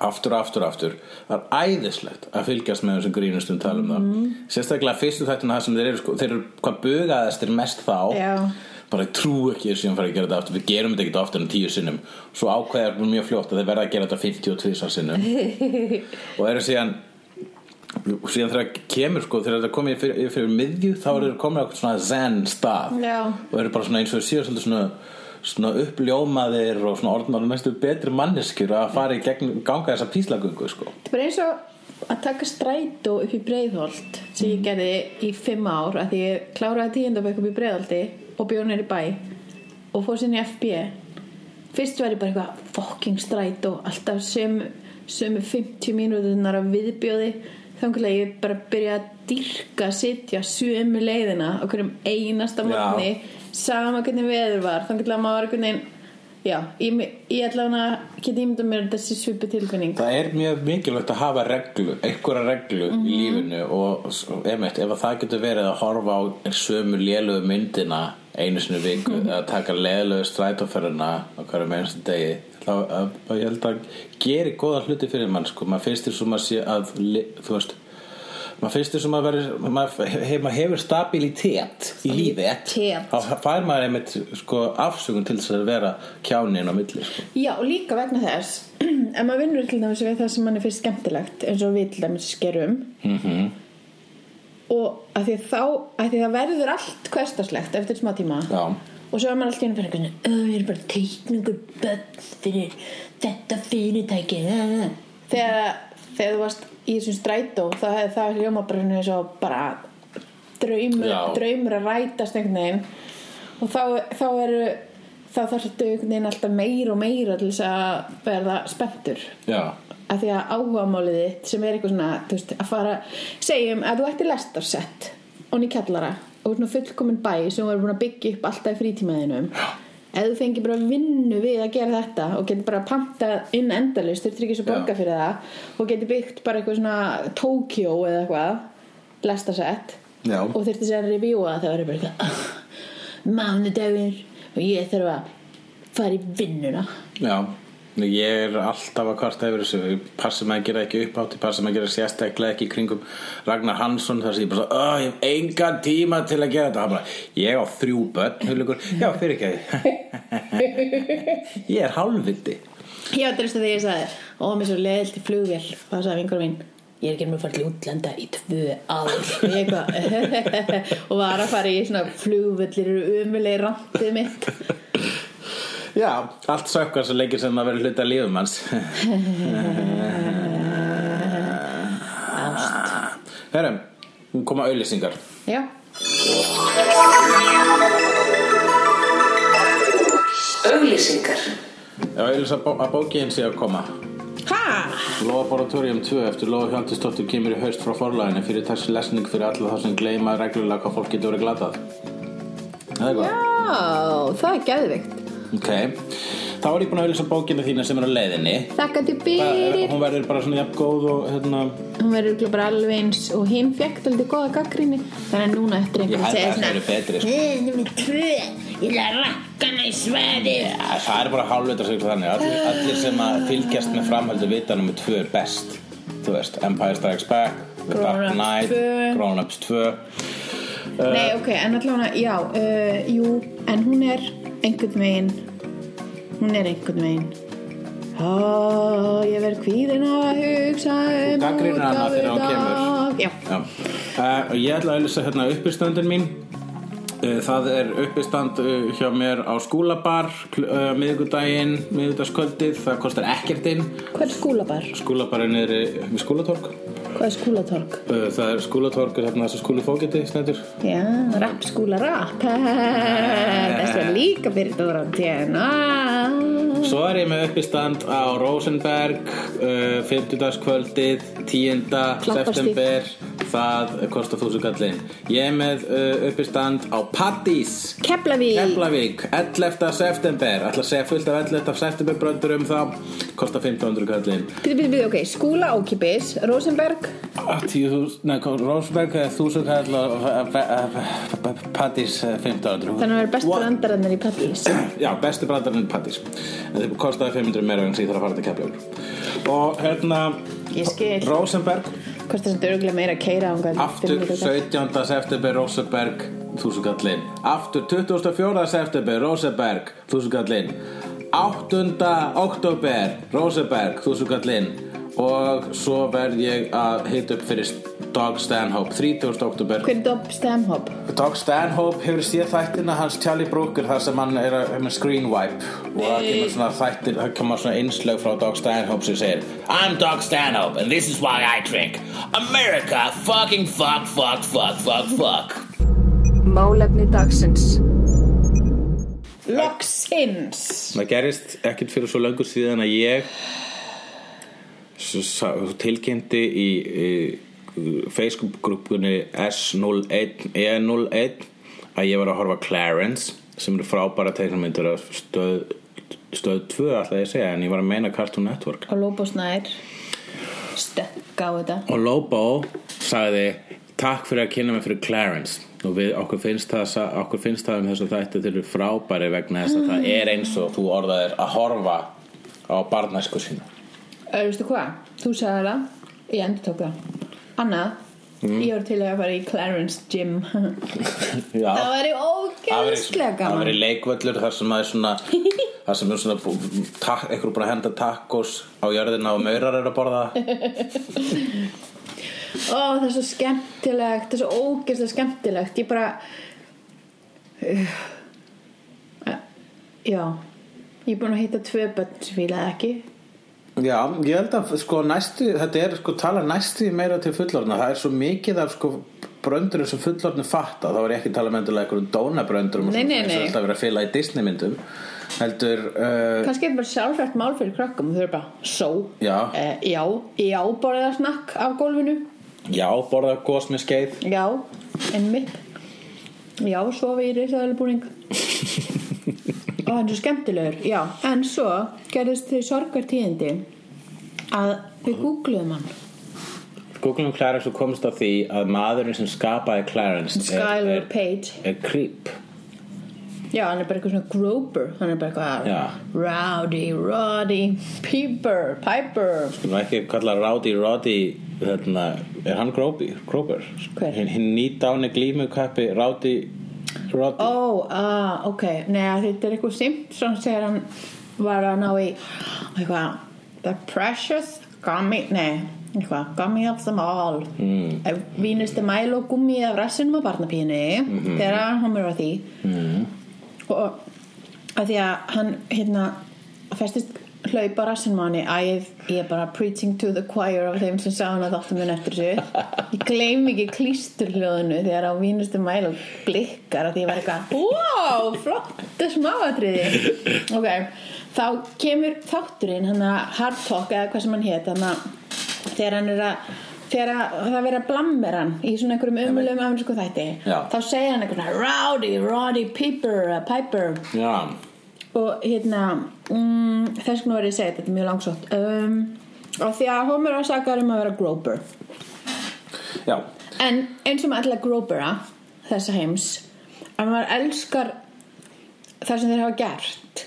aftur aftur aftur. Það er æðislegt að fylgjast með þessum grínustum tala um það. Sérstaklega fyrstu þættina það sem þeir eru sko, þeir eru hvað bugaðastir mest þá. Já. bara ég trú ekki þessi að fara að gera þetta aftur. Við gerum þetta ekki oftar en tíu sinnum. Svo ákveðar mjög fljótt að þeir verða að gera þetta 52 sinnum. (laughs) Og eru síðan síðan þegar það kemur sko þegar þetta komið fyrir, fyrir miðju þá eru þeir komin á svona zen stað. Já. og eru bara svona eins og síðan svona svona uppljómaðir og svona orðnáður mestu betri manneskjur að fara í gegn ganga þessa píslagöngu sko. Þetta er bara eins og að taka strætó upp í breiðholt sem ég gerði í fimm ár að ég kláraði tíundabæk upp í breiðholti og bjóð nýr í bæ og fór sinni í FB fyrst var ég bara eitthvað fucking strætó alltaf sömu, sömu 50 mínútunar af viðbjóði. Þannig að ég bara byrja að dyrka að sitja sömu leiðina á hverjum einasta Já. morgni sama hvernig veður var þannig að maður var einhvern veginn já, ég, ég ætla hann að geta ímynda mér þessi svipu tilfinning Það er mjög mikilvægt að hafa reglu, einhverja reglu Mhm. í lífinu og emitt, ef að það getur verið að horfa á sömu lélugu myndina einu sinni í viku Mhm. eða taka lélugu strætóferðina á hverju mennstu degi þá að, að ég held að geri góða hluti fyrir mann sko, maður finnst sé að þú veist maður finnst sem að maður hef, maður hefur stabilitet í lífið þá fær maður einmitt sko, afsökun til þess að vera kjánin á milli sko. Já, og líka vegna þess (clears throat) ef maður vinnur til dæmis við það sem mann er fyrst skemmtilegt eins og við til dæmis skerum mm og að því þá að því að það verður allt hverstaslegt eftir smá tíma Já. og svo er maður alltaf einhvern veginn ég er bara teikningur böll fyrir þetta fyrirtæki þegar, þegar þú varst í þessum strætó þá hefði það hljóma bara eins og bara draumur, Já. draumur að rætast einhvern veginn. Og þá, þá eru þá þarftu einhvern veginn alltaf meira og meira til þess að verða spenntur. Já, að því að áhugamálið þitt sem er eitthvað svona veist, að fara, segjum að þú ætti lestarsett og ný kjallara og svona fullkomin bæ sem þú er búin að byggja upp alltaf í frítímaðinum ef þú fengir bara vinnu við að gera þetta og getur bara pantað inn endalist þurftir ekki svo borga fyrir það og getur byggt bara eitthvað svona Tokyo eða eitthvað lestasett og þurftir sér að reviewa það var bara eitthvað "Ah, mánudagur og ég þarf að fara í vinnuna. Já, ég er alltaf að kvarta yfir þessu. Maður að gera ekki upp átti passi maður að gera sérstaklega ekki kringum Ragnar Hansson þar sem ég bara "Ó, ég hef engan tíma til að gera þetta. Bara, ég á þrjú börn já, fyrir ekki. (laughs) Ég er hálfviti. Já, þetta er þess að þegar ég sagði Ó, mér svo leiðilt í flugvél. Og það sagði vingur mín Ég er ekki með að fara til útlanda í tvö ár. Og (laughs) var að fara í svona flugvöllir eru umulegi randið mitt Já, allt sökkar svo leikir sem að vera hluta lífum hans. Ást. Herrum, hún koma auðlýsingar Já, Auglýsingar. Já, auðlýsa bó að bókin sé að koma. Ha? Lofaboratorium 2 eftir Lofa Hjaltisdóttir kemur í haust frá forlæðinu fyrir þessi lesning fyrir alla þá sem gleyma reglulega hvað fólk getur verið glatað. Það er góð Já, það er geðvikt Ok, þá er ég búin að auðvitað bókina þína sem er á leiðinni. Þakka til Það- fyrir. Hún verður bara svona jafn góð og hérna Hún verður bara alveg eins Og hinn fekk aldrei góða gaggrinni Þannig að núna eftir einhvern segja það betri sko. "Eh, Númer tvö. Ég vil að rakka hana í ja, Það er bara hálfvita sig þannig. Allir, allir sem að fylgjast með framhöldu vita nummer 2 er best veist, Empire Strikes Back The Grown Dark Ups Knight 2. Grown Ups 2 Nei, ok, en allavega, já, uh, jú, en hún er einhvern veginn, hún er einhvern veginn. Ó, ég verð kvíðin að hugsa um gagnrýnir hana þegar hún útgáfudag. Já, Já. Uh, og ég ætla að auðvitað hérna uppistöndin mín Uh, Það er uppistand uh, hjá mér á skúlabar uh, miðvikudaginn, miðvikudagskvöldið það kostar ekkert inn hvað er skúlabar? skúlabarinn er við skúlatorg Hvað er skúlatorg? Uh, það er skúlatorg þarna þessu skúli fókiti stendur Já, rapp (laughs) skúla rapp. Þessi er líka fyrir Dóra Tjena. Svo er ég með uppistand á Rosenberg uh, 50. kvöldið 10. Klapparstíg. september það kostar þúsund kallinn ég er með uh, uppistand á Pattís Keflavík. Keflavík 11. september. Ætla að segja fullt af 11. september bröndur um það. Kostar 1500 kallinn Býtu, býtu, býtu, ok, skúla ókipis, Rosenberg, Ah, 10.000, nei, Rosenberg er 1000 kall og Pattís 1500 þannig að vera bestu brandarannir í Pattís. Já, bestu brandarinn er Pattís En það kostaði 500 meira en síðan að fara til Keflavík. Og hérna Ég Rosenberg Kostar sem dörglega meira að keira á Aftur 17. september Rosenberg Þúsugallinn Aftur 24. september Rosenberg Þúsugallinn 8. oktober Rosenberg Þúsugallinn Og svo verð ég að hita upp fyrir Dog Stanhope 30. oktober Hver er Dobb Stamhop? Dog Stanhope hefur séð þættina hans Charlie Brooker þar sem hann er að- með screen wipe og það kemur svona þættir það kemur svona einslög frá Dog Stanhope sem segir I'm Dog Stanhope and this is why I drink America fucking fuck fuck fuck fuck fuck Málefni dagsins. Loksins Það gerist ekkert fyrir svo löngu síðan að ég tilkynnti í, í Facebook-grúpunni S01 E01 að ég var að horfa Clarence sem eru frábæra teiknumyndur af stöð, stöð 2 alltaf ég segja en ég var að meina Cartoon Network. Og Lobo Snær Stökk á þetta. Og Lobo sagði takk fyrir að kynna mig fyrir Clarence. Og við, okkur, finnst það, okkur finnst það um þess að þetta eru frábæri vegna þess að það er eins og þú orðaðir að horfa á barnæsku sína Ö, Veistu hvað? Þú sagði það Ég endur tók það Annað Ég var til að fara í Clarence Gym. (laughs) Það væri Það væri- ógeðslega það gaman. verið leikvöllur þar sem það er svona (laughs) þar sem er svona tak, einhver búin að henda tacos á jörðina og maurar eru að borða. Ó, það er svo skemmtilegt Það er svo ógeðslega skemmtilegt. Ég bara uh, Já. Ég er búin að hitta tvö börn sem fílaði ekki Já, ég held að sko næstu, þetta er sko tala næstu meira til fullorðna, það er svo mikið af sko bröndurum sem fullorðni fatta, þá er ekki tala með endilega einhverjum dónabröndurum Nei, nei, nei. alltaf verið að fila í Disney myndum heldur, uh, Kannski er bara sjálfrætt mál fyrir krakkum Þau eru bara, so? Já. eh, Já, já, borðið að snakk af gólfinu. Já, borða gos með skeið. Já, einmitt. Já, sofi í risaðalbúning (laughs) Ó, og hann er svo skemmtilegur. Já, en svo gerðist þau sorgartíðindi að við googluðum hann Googlum Clarence og komst á því að maðurinn sem skapaði Clarence er, Skylar Page. er creep. Já, hann er bara eitthvað svona groper. Hann er bara Já. eitthvað rowdy, roddy peeper, piper. Nú ekki kalla Rowdy Roddy hérna, er hann Groby, Grober Hver? hinn hin nýdáni glímukappi Rowdy Roddy. Ó, ah, ok, nei að þetta er eitthvað Simpson þegar hann var að ná í eitthvað The Precious Gummy, nei eitthvað, Gummy of them all mm. Vínusti mæl og gummi af rassinum á barnapínu Mhm. þegar hann var því mm. og að því að hann hérna festist hlaup á rassinum á að ég, er bara preaching to the choir af þeim sem sá hann að þáttum minn eftir þessu ég gleym ekki klísturhljóðinu þegar á vínustu mæl og blikkar að því ég var eitthvað wow, flott smáatriði (laughs) ok, þá kemur þátturinn hann að hard talk eða hvað sem hann hét hann að þegar hann er að þegar að, það verið að blammer hann í svona einhverjum umulum amerísku þætti Já. þá segja hann eitthvað svona, rowdy, roddy, peeper, uh, piper. Já, og hérna mm, þess vegna var ég að segja þetta, þetta er mjög langsótt. Um, og því að Homer var sakar um að vera groper já, en eins og með alla gropera þessa heims að maður elskar það sem þeir hafa gert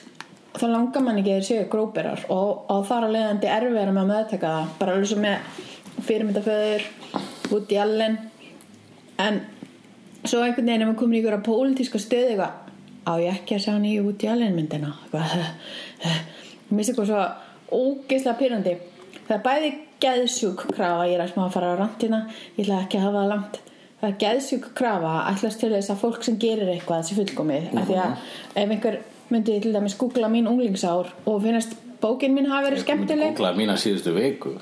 þá langar mann ekki að þeir séu gróperar og, og þar að leiðandi erfiðara með að meðtaka það. Bara alveg sem með fyrirmyndaföður Woody Allen. En svo einhvern veginn ef maður komin í ykkur að pólitíska stöðu eitthvað á ég ekki að sjá nýju Woody Allen myndina? Eitthvað mér finnst eitthvað svo ógeðslega pyrrandi það er bæði geðsjúk krafa ég er að smá að fara á rantina ég ætla ekki að hafa það langt. Það er geðsjúk krafa ætlast til þess að fólk sem gerir eitthvað að myndi til dæmis googla mín unglingsár og finnast bókin mín hafa verið skemmtileg. Googlað mína síðustu viku.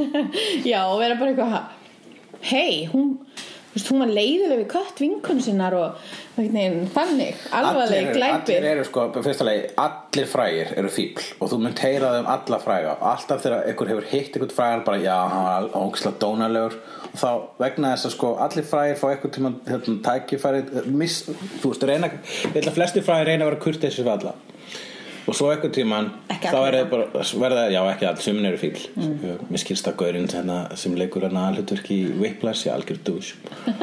(laughs) Já, og vera bara eitthvað hei, hún veist, hún var leiðileg við kött vinkun sinnar og veginn þannig, alvarleg allir glæpir. eru sko, fyrsta leið allir frægir eru fíbl og þú mun heyra þeim alla fræga. Og alltaf þegar einhver hefur hitt einhvern frægan bara já, hann var ógislega dónalegur. Og þá vegna þess að sko allir frægir fá einhvern tíma hérna, tækifæri miss, þú veist, reyna flesti frægir reyna að vera kurteis við alla og svo einhvern tíman Ekki þá bara, verða, já ekki allir sumin eru fíbl mm. mér skilst að gaurinn hérna, sem leikur hann aðhlutverk í Whiplash í algjör dús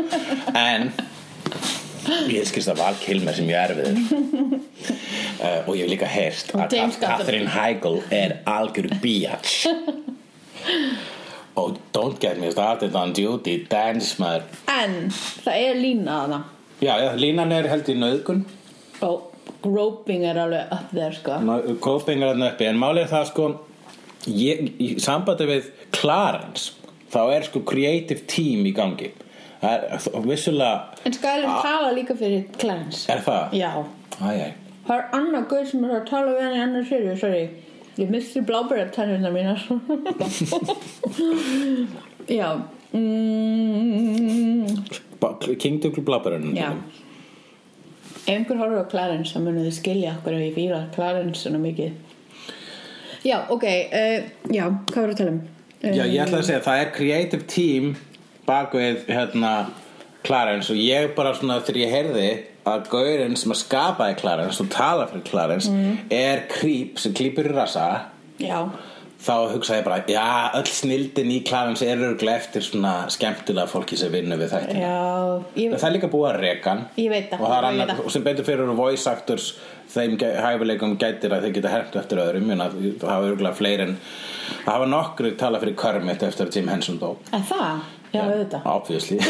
(laughs) en ég skilst að Val Kilmer sem ég er við. Uh, og ég hef líka heyrst að Kath- Catherine Heigl er algjör biatch og don't get me started on duty dance maður. En það er lína að það já, já, línan er held í nöðgun og groping er alveg upp there sko. Kópingar hann uppi. En málið er það sko ég, í sambandi við Clarence þá er sko creative team í gangi. Það er vissulega En Skyler tala líka fyrir Clarence. Er það? Já, Æ, það er annað guð sem er að tala við hann í annar serið, sorry. Ég misti blábæra tennirna mínar. (laughs) Já. Mm, Ba- King Douglas Blabberun Já einhver horfður á Clarence þá munið þið skilja okkur ef ég fíla Clarence svona mikið. Já, ok uh, Já, hvað var að tala um? Uh, Já, ég ætla að segja, það er creative team bak við hérna Clarence og ég bara svona þegar ég heyrði að gaurinn sem að skapaði Clarence og tala fyrir Clarence er creep sem klýpur í rasa. Já, þá hugsaði ég bara, já, öll snildin í Clarence er örgulega eftir svona skemmtilega fólki sem vinnu við já ég, Það er líka búið að reka hann Ég veit það, og, það. og sem betur fyrir voice actors þeim hæfileikum gætir að þeir geta hermt eftir öðrum Mjörna, það hafa örgulega fleiri en það hafa nokkru tala fyrir Kermit eftir að Jim Henson dó að það? Já, auðvitað. Obviously. (laughs)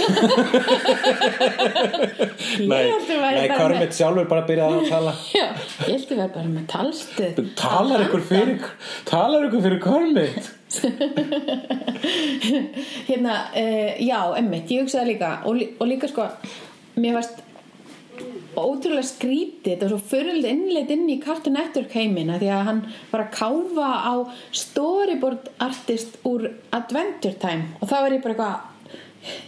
Ég Nei, nei bara Kermit sjálfur bara byrjaði að tala. (laughs) Já, ég held ég verð bara með talstuð Talar ykkur fyrir Talar ykkur fyrir Kermit? (laughs) Hérna, uh, já, emmitt, ég hugsaði líka og, og líka sko mér varst ótrúlega skrítið var svo fyrirld innleitt inn í Cartoon Network heimina því að hann var að káfa á storyboard artist úr Adventure Time. Og þá var ég bara eitthvað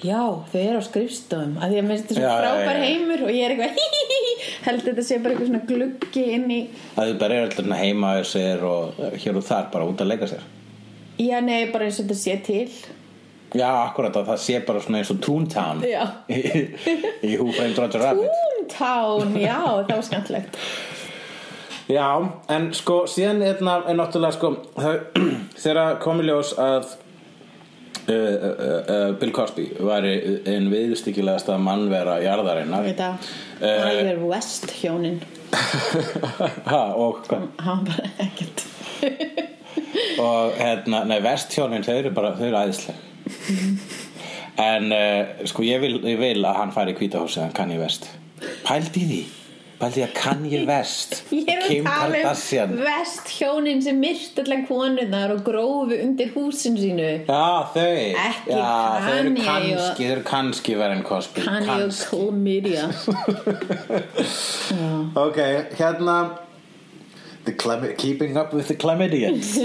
já, þau eru á skrifstofum að því að mér finnst þetta Já, svo já, frábær heimur og ég er eitthvað (laughs) held þetta sé bara eitthvað svona gluggi inn í Það er bara alltaf heima á sér og hér og þar bara út að leika sér. Já, nei, bara eins og þetta sé til. Já, akkurat að það sé bara svona eins og Toontown Já. (laughs) í, Framed Roger Rabbit Toontown, já, (laughs) það var skemmtilegt. Já, en sko síðan einna, er náttúrulega sko (clears throat) þegar kom í ljós að uh, uh, uh, Bill Cosby væri einn viðstykkilegasta mannvera jarðarinnar. Veit að Eh. Það er alveg West hjónin. (laughs) Ha, og hvað? Hann bara ekkert. (laughs) Og hérna, nei, vesthjónin þau eru bara, þau eru æðisleg. En sko ég vil, ég vil að hann fari í kvítahúsið hann kann ég vest pældi í því í að kann ég vest Ég er að tala um West hjónin sem myrt allan konurnar og grófu undir húsin sínu. Já, þau. Ekki Já, þau eru Kanye kannski, og- kannski verið en Cosby. Kanye og kannski. chlamydia. (laughs) Ok, hérna the chlam- Keeping up with the chlamydians. (laughs)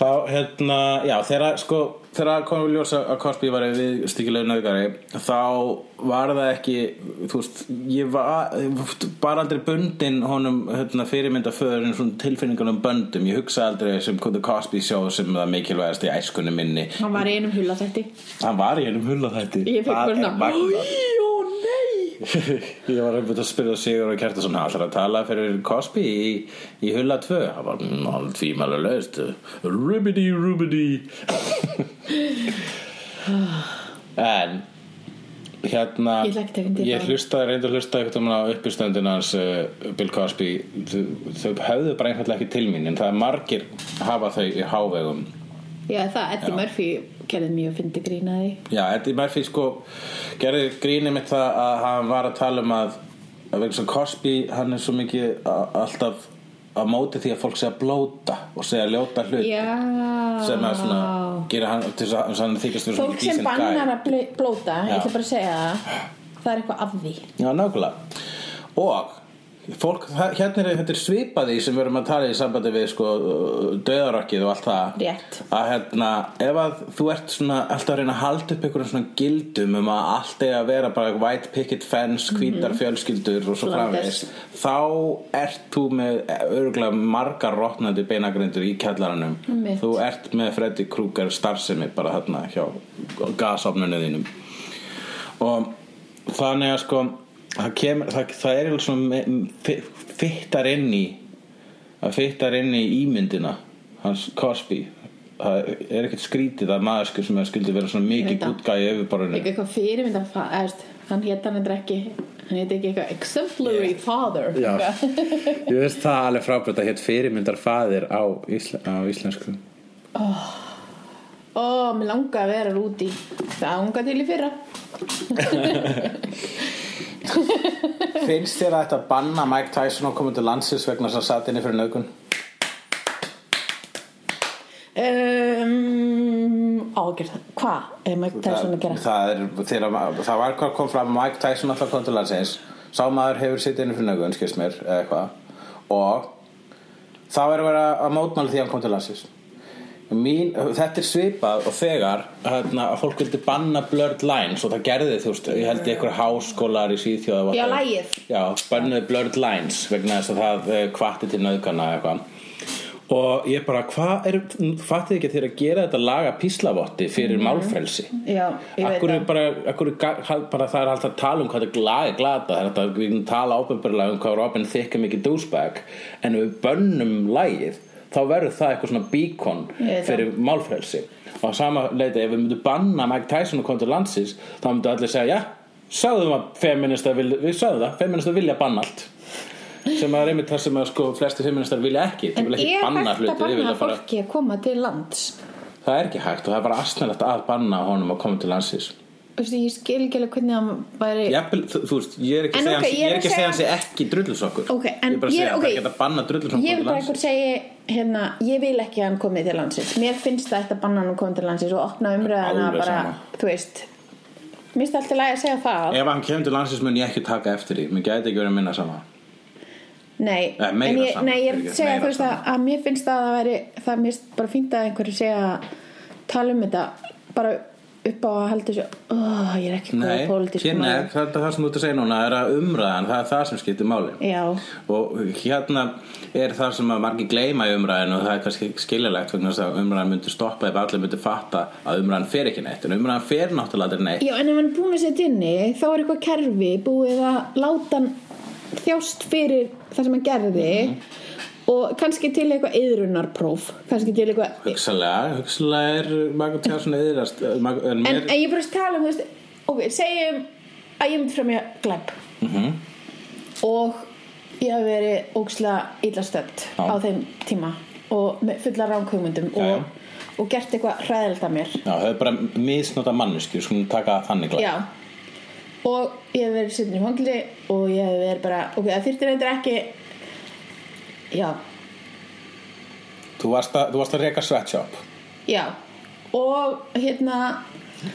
Þá, hérna Já, þegar sko Þegar komum við ljósa að Cosby var við stíkilega nöðgari þá var það ekki þú veist, ég var bara aldrei bundin honum hérna, fyrirmynda föðurinn svona tilfinningunum böndum. Ég hugsa aldrei sem The Cosby Show sem það mikilvægast í æskunni minni. Hann var í einum hula þetta Hann var í einum hulla þætti Ég fekk bara svona Ó nei Ég var einmitt að spyrja Sigur og Kjartason ætlar að tala fyrir Cosby í, í hulla 2 hann var mm, tvímæla löst Ribbidi rubbidi En hérna Ég það. hlustaði reyndu að hlusta eitthvað á uppistöndin hans uh, Bill Cosby. Þau, þau höfðu bara einfallega ekki til mín en það er margir hafa þau í hávegum. Já það, Eddie Murphy gerði mjög fyndi grínaði Já, Eddie Murphy sko gerði grínið mitt það að hann var að tala um að að Cosby hann er svo mikið a- alltaf á móti því að fólk segja blóta og segja ljóta hlut Já. sem að svona gera hann til þess að hann þykist fyrir Fólk sem bannar að bl- blóta, Já. ég ætla bara að segja það Það er eitthvað af því. Já, nákvæmlega. Og fólk, hérna er þetta svipaði sem við erum að tala í sambandi við sko döðarokkið og allt það. Rétt. að hérna, ef að þú ert svona alltaf að reyna að halda upp einhverjum svona gildum um að allt er að vera bara white picket fence, hvítar fjölskyldur og svo framvegis þá ert þú með örgulega margar rotnandi beinagrindur í kjallaranum. Einmitt. þú ert með Freddy Krueger starfsemi bara þarna hjá gasofnunni þínum. Og þannig að sko það, kemur, það, það er svona fittar inn í það fittar inn í ímyndina hans Cosby. Það er ekkert skrítið að maðursku sem skildið vera svona mikið gútgæði yfirborðinu. Ekki eitthvað fyrirmynd að veist, Hann hétt hann eitthvað ekki Hann hétt ekki eitthvað exemplary father. Já. Eitthvað. ég veist það alveg frábært að hétt fyrirmyndar faðir á, ísl á íslensku. Ó, mér langa að vera út í Það unga til í fyrra (laughs) finnst þér að þetta banna Mike Tyson að koma til landsins vegna þess að satt inni fyrir nögun um, Ágjörð Hvað er Mike Tyson að gera? það, er, þegar, það var hvað kom fram Mike Tyson alltaf kom til landsins. Sá maður hefur sitt inni fyrir nögun skilst mér eða eitthvað. Og það var að vera að mótmála því að hann kom til landsins Mín, þetta er svipað og þegar hérna, að fólk vildi banna blurred lines og það gerði þú veist, ég held í einhver háskólar í Svíþjóð Já, lagið. Já, bannuði blurred lines vegna þess að það eh, hvatti til nöðgana og ég bara, hvað er fattið ekki þeir að gera þetta laga píslavotti fyrir málfrelsi? Já, ég veit Akkur það. bara, akkur bara það er alltaf að tala um hvað þetta lag er glata það er alltaf að við tala ábyrðlega um hvað Robin er mikið douchebag en við bönnum lagið þá verður það eitthvað svona veit fyrir málfrelsi. Og á sama leiti ef við myndum banna Mike Tyson og kom til landsins þá myndum allir segja já, sagðum að feminista vil, við sagðum það, feminista vilja banna allt. Sem að reymið þar sem að sko flesti feministar vilja ekki, En vilja ekki er banna hægt að banna vilja fólki að koma til lands? það er ekki hægt og það er bara astnælegt að banna honum að koma til landsins Þú veist, ég skil ekki alveg hvernig hann væri Jafnvel, þú, veist, ég er ekki að segja ok, hans- ég ég er ekki að að segja hans segja- ekki drullusokkur Ok, en ég er bara að ég segja að ok. það að banna drullusokkur Ég vil bara einhver segi hérna, ég vil ekki að hann komi til landsins. Mér finnst það eftir að banna hann að koma til landsins og opna umröðana bara, sama. þú veist. Mér finnst alltaf lægi að segja það. Ef hann kemur til landsins mun ég ekki taka eftir því. Mér gæti ekki verið að minna sama. Nei, Nei, meira en ég, saman, nei, ég er að segja þú veist að, að mér finnst það að það er upp á að halda þessu oh, ég er ekki góð pólitísk nei, það er það sem þú ert að segja núna er að umræðan, það er það sem skiptir máli. Já, og hérna er það sem að margir gleyma í umræðinu og það er kannski skiljalegt vegna þess að umræðan myndi stoppa ef allir myndi fatta að umræðan fer ekki neitt en umræðan fer náttúrulega neitt. Já, en ef hann búin að setja inni þá er eitthvað kerfi búið að láta hann þjást fyrir það sem hann gerði og kannski til eitthvað yðrunarpróf kannski til eitthvað hugsalega, hugsalega er Michael Jackson eðirast en, en, mér, en ég bara tala um veist, ok, segjum að ég myndi frá mér glæp Mhm. og ég hef verið ógislega illa stödd Já. á þeim tíma og fulla ránkugmyndum Já, já. og, og gert eitthvað hræðilegt af mér já, það er bara misnota mannesku skulum taka þannig glæp Já Og ég hef verið sittin í fangli og ég hef verið bara, ok, það þyrfti reyndar ekki Já, þú, varst að, þú varst að reka sweatshop. Já. Og hérna,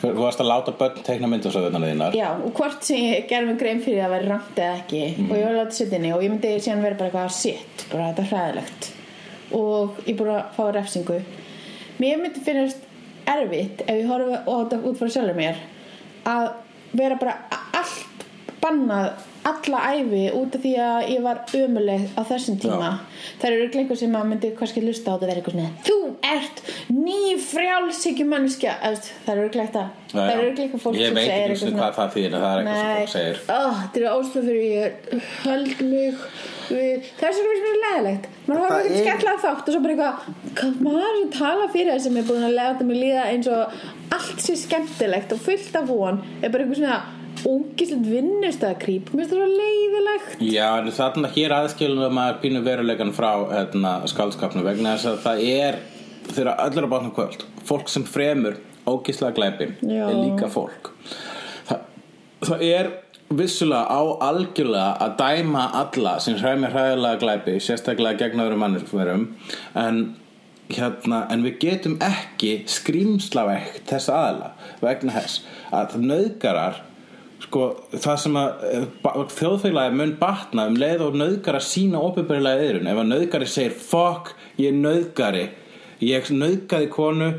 þú varst að láta börn teikna myndasöðunar þínar. Já, og hvort sem ég gerði mig grein fyrir að vera rangt eða ekki og ég var látið sittinni og ég myndi síðan vera bara eitthvað shit, bara þetta er hræðilegt. Og ég búið að fá refsingu. Mér myndi finnast erfitt ef ég horfa á þetta út frá sjálfur mér að vera bara allt bannað alla æfi út af því að ég var ömuleg á þessum tíma. Það eru einhver sem að myndi kannski lusta á þetta verið eitthvað svona þú ert ný frjálsíkju mannskja það eru eitthvað Já, það já. eru eitthvað fólk Ég sem veit segir ekki eitthvað hvað það það er eitthvað sem fólk segir. oh, þetta er ástæð fyrir ég höld mig við þess vegna finnst mér leðilegt maður horfður Það ekkert er- skemmtilega þátt og svo bara eitthvað hvað maður sem tala fyrir það sem er búin að lega mig líða eins og allt sé skemmtilegt og fullt af von. Er bara eitthvað svona ógislegt vinnustæðakrýp mér finnst það svo leiðilegt. Já, en þarna hér aðskilum maður pínu veruleikan frá hérna, skaldskapnu vegna þess að það er þegar allir að bátna kvöld fólk sem fremur ógislega glæpi er líka fólk. Það, það er vissulega á algjörlega að dæma alla sem fremur hræðilega glæpi sérstaklega gegn öðrum mannum en hérna, en við getum ekki skrýmslavegt þessa aðla vegna þess að nöðgarar sko, það sem að eh, þjóðfélagi mun batna um leið og nöðgara sína opinberilega yðrun ef að nöðgari segir fuck, ég er nöðgari ég nöðgaði konu.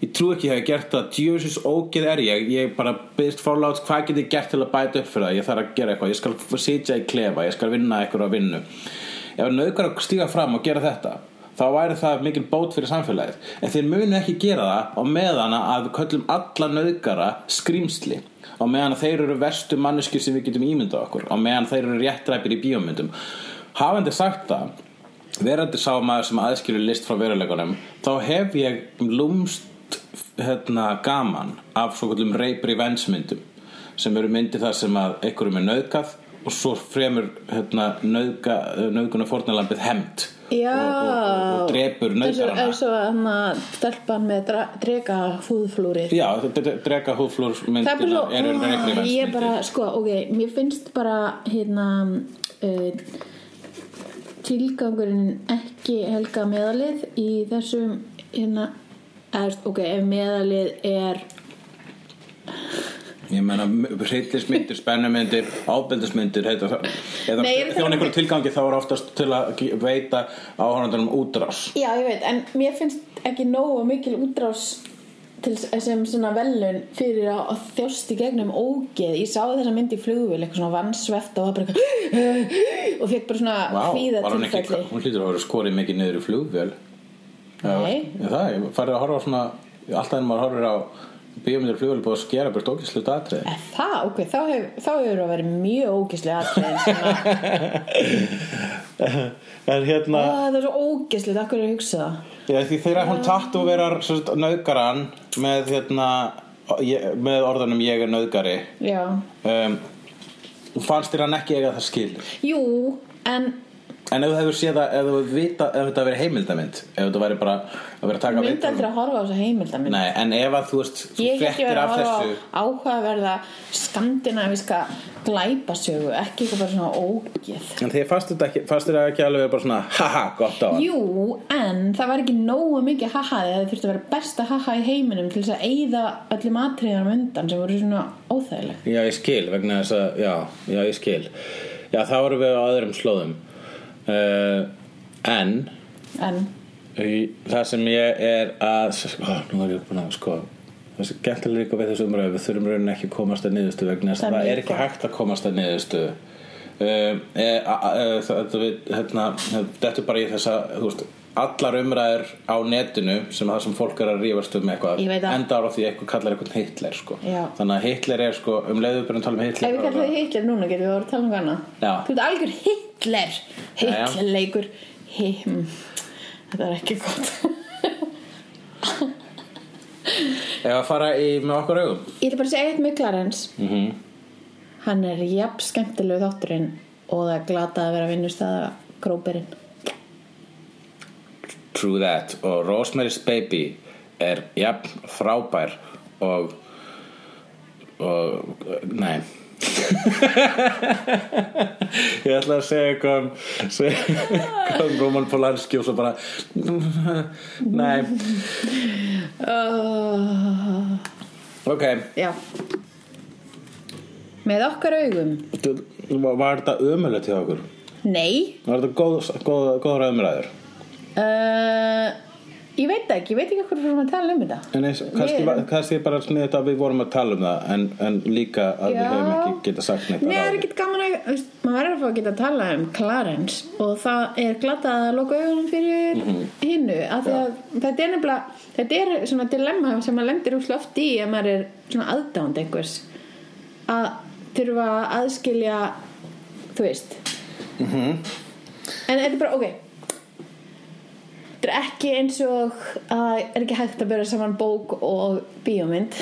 Ég trú ekki að ég hef gert það. Djöfisins ógeð er ég, ég bara byrðist fórlátt hvað get ég gert til að bæta upp fyrir það? Ég þarf að gera eitthvað, ég skal sitja í klefa. Ég skal vinna eitthvað að vinnu. Ef að nöðgar að stíga fram og gera þetta þá væri það mikil bót fyrir samfélagið. En þeir munu ekki gera það á meðan að við köllum alla nöðgara skrýmsli á meðan þeir eru verstu manneskir sem við getum ímyndað okkur. Á meðan þeir eru réttræpir í bíómyndum. Hafandi sagt það verandi sá maður sem aðskilur list frá veruleikunum þá hef ég lúmst hérna, gaman af svo kallum rape revenge myndum sem eru myndir þar sem að einhverjum er nöðgað og svo fremur hérna, nöðguna fórnalambið hemmt Já. og, og, og, og og, nöðgarana eins og hann að stelpan með drega fúðflúrið Já, drega það er rape ó, revenge ég bara, sko, ok mér finnst bara hérna uh, tilgangurinn ekki helga meðalið í þessum hérna, er, ok, ef meðalið er Ég meina, hryllismyndir, spennumyndir, það. Eða þjón einhverju tilgangi þá er oftast til að veita áhörnandunum útrás. já, ég veit, en mér finnst ekki nógu mikil útrás til, sem svona velun fyrir að, að þjóst í gegnum ógeð ég sá þessa mynd í flugvél, eitthvað svona vannsveft og það bara eitthvað (gasps) og fekk bara svona Vá, hvíða var hún hlýtur að vera skorið mikið niður í flugvél. Nei. Það, ég farið að horfa svona, alltaf en maður horfir á bíómyndir flugvél búið að skera burt ógæslu atriði. Er það, ok, þá hefur það verið mjög atriðin svona, (laughs) En hérna, Ó, það er svo ógislega, akkur er að hugsa það já, því þegar hún tattu verar nöðgaran með, hérna, ég- með orðanum ég er nöðgari, Já, um, fannst þér hann ekki eiga það skil? jú, en En ef þú hefur séð það, ef þú vita, ef þetta verið heimildamynd, ef þetta væri bara að vera að taka myndi viðtal- aldrei að horfa á þessa heimildamind. Nei, en ef að þú veist, þú Ég ég fréttir verið að horfa þessu á áhugaverða skandinaviska glæpasögu ekki eitthvað bara svona ógeð. En því fannst þetta ekki, fannst þetta ekki alveg bara svona haha, gott á hann. Jú, en það var ekki nógu mikið haha eða það þurfti að vera besta haha í heiminum til þess að eyða öllum atriðanum undan sem voru svona óþægileg. Já, ég skil, vegna þess að, já, já, ég skil. Já, þá erum við á öðrum slóðum uh, En? En, það sem ég er að ó, Nú er ég búin að, sko þessi gæmtilega líka við þessu umræðu. Við þurfum raunin ekki að komast að niðurstu vegna Það að það er ekki gott. hægt að komast að niðurstu um, e, a, a, e, þetta við hérna, þetta er bara í þessa þú veist, allar umræður á netinu sem það sem fólk er að rífast um eitthvað veit enda ára því eitthvað kallar eitthvað Hitler sko. Þannig að Hitler er sko, um leiðu byrjum að tala um Hitler Ef við kallum þið Hitler núna getum við að tala um hana. Þú ert algjör Hitler. Hitler leikur Him. Þetta er ekki gott. Ef að fara í með okkur augum? Ég ætla bara að segja eitt með Clarence mm Hann er jafn skemmtilegu þátturinn og það er glata að vera að vinnustæða gróperinn True that. Og Rosemary's Baby er jafn frábær og og nei. (laughs) Ég ætla að segja eitthvað um, eitthvað um Roman Polanski og svo bara (laughs) nei. Oh, ok. Já. Með okkar augum. Var þetta ömulegt hjá okkur? Nei. Var þetta góð, góð, góðra umræður uh, Ég veit ekki, ég veit ekki hvað við erum að tala um þetta. En eins, kannski, Við- var- kannski bara sniðið að við vorum að tala um það en, en líka að við Já. höfum ekki getað sagt neitt Nei, að það er ekkert gaman að maður verður að fá að geta að tala um Clarence og það er glatað að loka augunum fyrir hinnu af því að þetta er nefnilega þetta er svona dilemma sem maður lendir úr oft í ef maður er svona aðdánd einhvers. Að þurfa að aðskilja þú veist. En þetta er bara, ok þetta er ekki eins og að er ekki hægt að bera saman bók og bíómynd.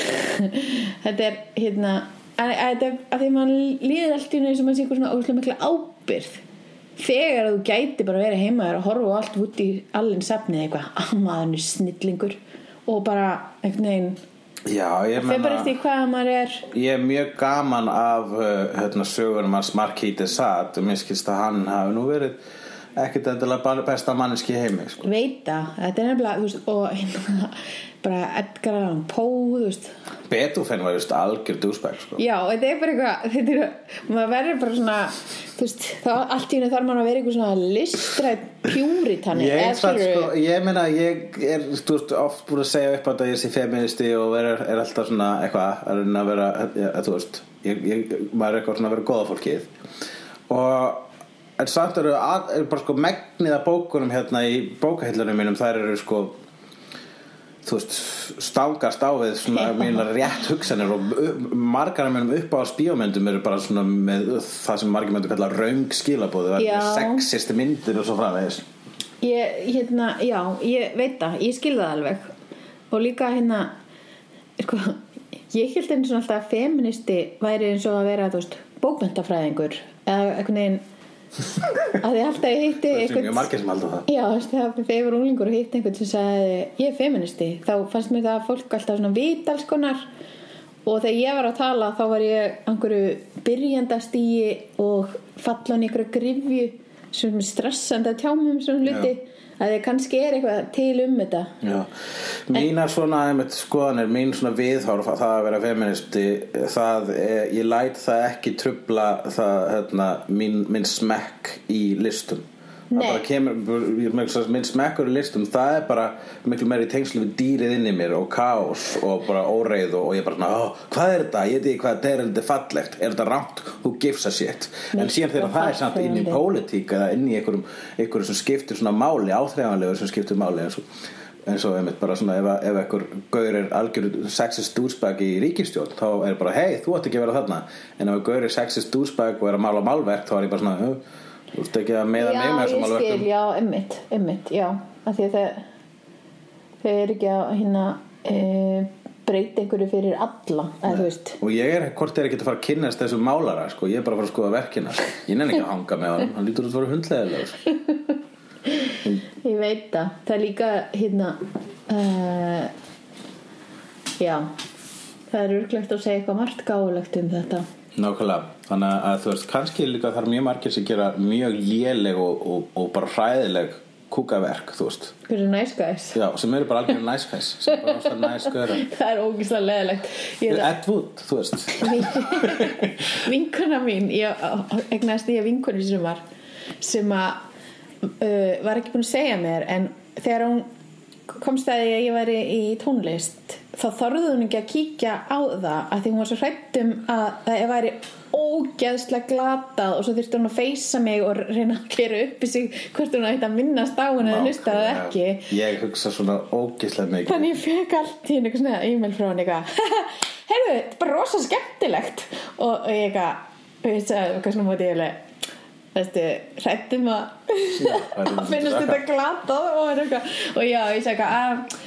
(laughs) Þetta er hérna að, að, að því mann líður allt í eins og maður sé eitthvað svona óslega mikla ábyrð þegar þú gæti bara verið heima og horfa á allt út í allin safnið eitthvað, að maður er snillingur. Og bara einhvern veginn Já, ég menna er. Ég er mjög gaman af uh, hérna, sögurum hans de Sade. Og mér skilst að hann hafi nú verið ekkert endilega bara besta manneski heimi sko. veita, þetta er nefnilega veist, og bara Edgar Allan Poe Beethoven var just algjör dúsbæk sko. Já, þetta er bara eitthvað þetta er, maður verður bara svona veist, þá allt í henni þarf maður að vera eitthvað svona listrætt pjúritanni Ég, sko, ég meina ég er veist, oft búin að segja upp að það ég sé feministi og er, er alltaf svona eitthvað að að vera ja, þú veist, ég, ég, maður er eitthvað svona að vera góða fólkið og en samt eru, að, eru bara sko megnið af bókunum hérna í bókahillunum mínum þær eru sko þú veist, stangast á við svona mínar rétt hugsanir og margar af mínum upp á spíómyndum eru bara svona með það sem margir myndu kalla raung skilabóðu, það Já. er sexist myndir og svo framvegis. Ég, hérna, já, ég veit það ég skil það alveg. Og líka hérna sko, ég held eins og alltaf að feministi væri eins og að vera, veist, bókmentafræðingur eða einhvern veginn að því alltaf ég hitti Já, þegar ég var unglingur og hitt einhvern sem sagði ég er feministi, þá fannst mér það að fólk alltaf svona vita alls konar. Og þegar ég var að tala þá var ég einhverju byrjandastíi og fallan einhverju grifju sem stressandi að tjáma um svona hluti að þið kannski er eitthvað til um þetta. Já, mínar svona einmitt, skoðanir, mín svona viðhorf að það að vera feministi það, ég læt það ekki trubla það, hérna, mín, minn smekk í listum minn smekkur í listum, það er bara miklu meiri tengslu við dýrið inn í mér og kaos og bara óreið og, og ég bara, svona, "Ó, hvað er þetta, ég veit ekki hvað þetta er, er þetta fallegt, er þetta rámt, who gives a shit? En síðan þegar það er samt inn í pólitík eða inn í einhverjum, einhverjum sem skiptir svona máli, áþreifanlegur sem skiptir máli eins og eins og einmitt bara svona ef, ef einhver gaur er algjör sexist douchebag í ríkistjórn þá er bara hei þú átt ekki að vera þarna. En ef gaur er sexist douchebag og er að mála málverk þá er ég bara svona "Jú, þú veist ekki að meða mig með þessum málverkum. já, emmitt, emmitt, já. Þau eru ekki að hérna e, breyta einhverju fyrir alla veist. Og ég er, hvort er ekki að fara að kynnast þessum málara sko, ég er bara að fara að skoða verkina sko. ég nenni ekki að hanga með honum, hann lítur út að vera hundleðilegur (laughs) Ég veit það, það er líka hérna uh, já. Það er urglegt að segja eitthvað margt gáulegt um þetta Nákvæmlega, þannig að þú veist kannski líka er mjög margir sem gera mjög léleg og, og, og bara hræðileg kúkaverk, þú veist. Hver er nice guys? Já, sem eru bara algjör næskæs sem bara ástæð næsköra (laughs) Það er ógislega leðilegt Ég Ed Wood, þú veist. (laughs) Vinkona mín ég egnaðist ég vinkonu sem var sem að uh, var ekki búin að segja mér en þegar hún komst að því að ég væri í tónlist þá þorði hún ekki að kíkja á það að því hún var svo hrættum að það væri ógeðslega glatað og svo þurfti hún að feysa mig og reyna að gera upp í sig hvort hún ætti að minnast á hún eða hlusta það ekki. Ég hugsa svona ógislega mikið. Þannig ég fekk allt í henni eitthvað svona e-mail frá eitthvað heyrðu, þetta er bara rosa skemmtilegt. Og, ég eitthvað og ég sagði eitthvað svona móti ég Veistu, hrættum að (laughs) að finnast þetta. glatað og, er og já, ég sagði að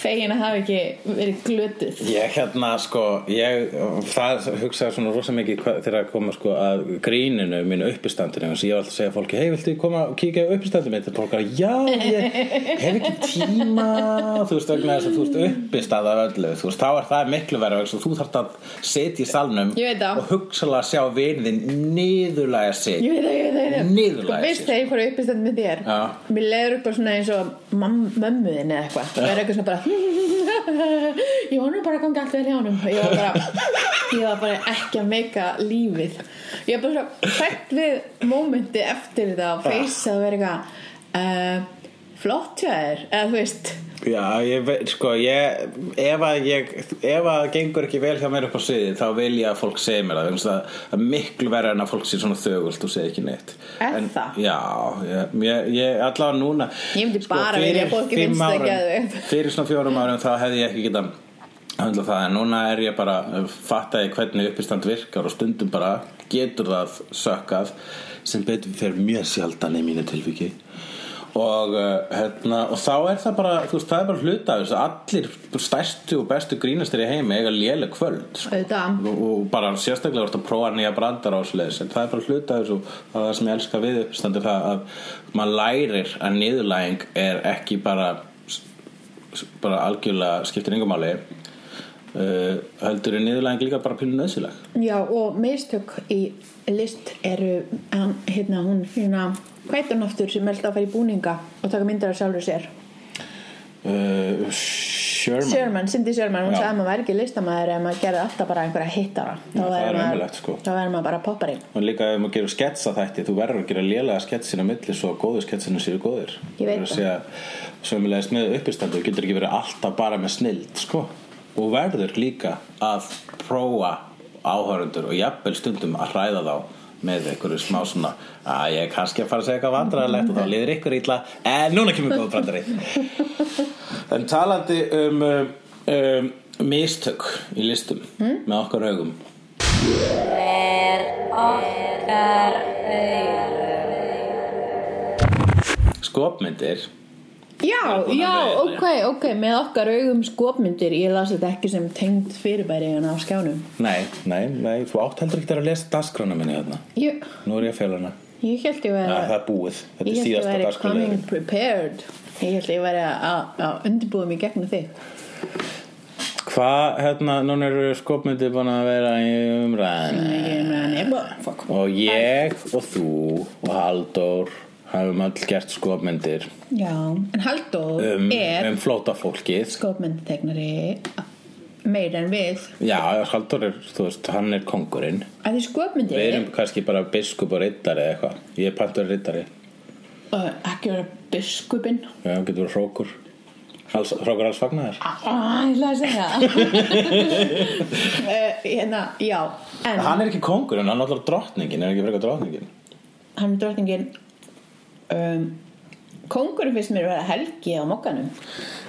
fegin að hafa ekki verið glötuð. Ég hérna sko ég, það hugsaði svona rosa mikið þegar að koma sko að gríninu mínu uppistandinu ég var alltaf að segja fólki hei viltu koma og kíkja á uppistandinu mitt? Og fólk er já ég hef ekki tíma. Þú veist vegna þess að þú veist uppistand af öllu. Þú veist þá er það miklu verið að þú þarft að setja í salnum og hugsalega sjá vinðin niðurlega sig Ég veit það, ég veit það, Niðurlægja Sko, veist þegar ég fór upp í stend með þér Já. Mér leiður upp bara svona eins og mömmuðin eða eitthvað. Það er eitthvað svona bara (laughs) Ég nú bara að ganga allt vel hjá honum. Ég var bara, ég var bara ekki að meika lífið. Ég var bara svo hrætt við mómenti eftir þetta og feysa og vera eitthvað uh, Flott hjá þér Eða þú veist Já, ég veit, sko, ég, ef að ég, ef að það gengur ekki vel hjá mér upp á sviði, þá vil ég að fólk segja mér það, vegna þess að það er miklu verið en að fólk sé svona þögult og segja ekki neitt. Er en, það? Já, ég, ég, ég allavega núna. Ég myndi bara vilja að fólki finnst það árum- geðveikt. Fyrir svona fjórum árum þá hefði ég ekki getað höndla það, en núna er ég bara fatta ég hvernig uppistand virkar og stundum bara getur það sökkað sem betur fyrir mjög sjaldan í mínu tilviki og, uh, hérna, og þá er það bara veist, það er bara hluta af þessu. Allir stærstu og bestu grínastir í heimi eiga léleg kvöld sko. Og, og bara sérstaklega vorst að prófa nýja brandar á svoleiðis. En það er bara hluta af þessu. Og það sem ég elska við uppstandi það að maður lærir að niðurlæging er ekki bara bara algjörlega skiptir yngum máli. Uh, heldur er niðurlæging líka bara pínu nöðsileg Já og mistök í list eru hann, hérna hún hérna hvað heit hún aftur sem held að fara í búninga og taka myndir af sjálfur sér. Uh, Sherman. Sherman, Cindy Sherman, hún sagði að maður væri ekki listamæður ef maður gerði alltaf bara einhverja hittara þá það væri er ömurlegt, sko. þá verður maður bara poppari og líka ef maður gerur sketsa þætti þú verður að gera lélega sketsin á milli svo að góðu sketsinu séu góðir. Ég veit það. alltaf sko. og verður líka að prófa áhörundur og jafnvel stundum að hræða þá með einhverju smá svona að ég er kannski að fara að segja eitthvað vandræðilegt og þá liður ykkur illa en núna kemur góð brandari (laughs) en talandi um, um, um mistök í listum með okkar augum. Skopmyndir Já, búin að já, vera. ok, ok með okkar augum skopmyndir. Ég las þetta ekki sem tengd fyrirbæri en á skjánum. Nei, nei, nei, þú átt heldur ekki að lesa dagskrána minni hérna Ég, Nú er ég að fela hana. Ég held ég ja, væri Það er búið, þetta Ég er held ég síðasta væri coming dagskrána prepared. Ég held ég væri að, að undirbúða mig gegnum þig. Hvað, hérna, núna eru skopmyndir búin að vera í umræðinu Ég meina, ég fuck. Og ég og þú og Halldór hafum öll gert skopmyndir. Já, en Halldór um, er um flótafólkið skopmyndtegnari meir en við. Já, Halldór er, þú veist, hann er kongurinn að því skopmyndir Við erum kannski bara biskup og rittari eða eitthvað. Ég er pantur rittari uh, ekki vera biskupin Já, hann getur verið hrókur. Hals, Hrókur alls fagnar ah, ég ætla að segja uh, (laughs) hérna, já en Hann er ekki kongurinn, hann er alltaf drottningin Er ekki frekar drottningin? Hann er drottningin um, kongurinn finnst mér að vera helgi á mokkanum.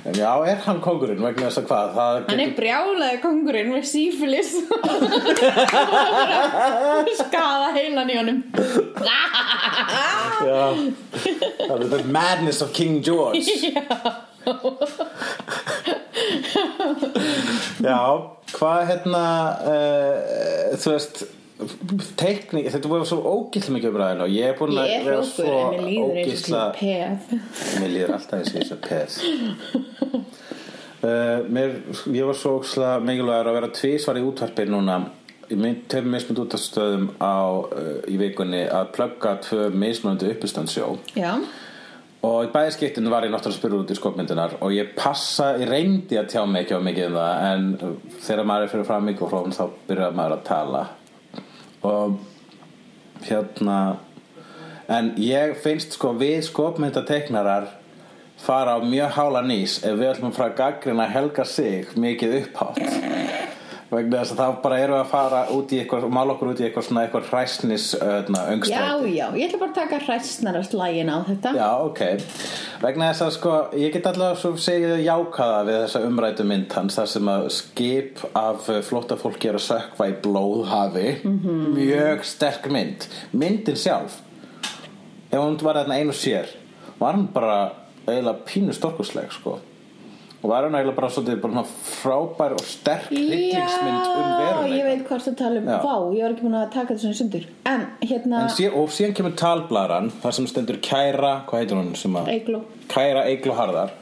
En Já, er hann kongurinn vegna þess að hvað? Það hann er brjálaði kongurinn með sífilis. (laughs) Skada heilan í honum. Já, það er the madness of King George. (laughs) Já, hvað hérna uh, þú veist teikning, þetta voru svo ógill mikið umræðin og ég er búin að er vera svo og ógísla mér líður alltaf eins og þess að peð. Uh, mér, ég var svo ógislega mikilvægur að vera tvísvar í útvarpi núna. Tveim mismund útastöðum á, uh, í vikunni að plugga tvö mismunandi uppistandsjó. Já, og í bæði skiptinu var ég náttúrulega að spyrja út í skopmyndunar og ég passa, ég reyndi að tjá mig ekki á mikið um það en þegar maður er fyrir fram mikrofón þá byrjar maður að tala og hérna en ég finnst sko við skopmyndateknarar fara á mjög hála nýs ef við ætlum að fara að gaggrina Helga sig mikið upphátt vegna þess að þá bara við að fara út í eitthvað, mála okkur út í eitthvað svona eitthvað hræsnis Já, öngstræti. Já, ég ætla bara að taka hræstnarast lægin á þetta. Já, ok. Vegna þess að sko, ég get allavega svo segið jákaða við þessa umrætu mynd hans þar sem að skip af flóttafólki er að sökva í blóðhafi. -hmm. mjög sterk mynd. Myndin sjálf ef hún var þarna einu sér var hann bara eiginlega pínu storkusleg sko og var hann eiginlega bara svolítið frábær og sterk hryllingsmynd um Já, veruleika ég veit hvað þú tala um. Já. Vá, ég var ekki búin að taka þessu sundur. En hérna, En síðan, og síðan kemur talblaran þar sem stendur kæra, hvað heitir hún sem að Eygló. kæra Eiglu Harðar.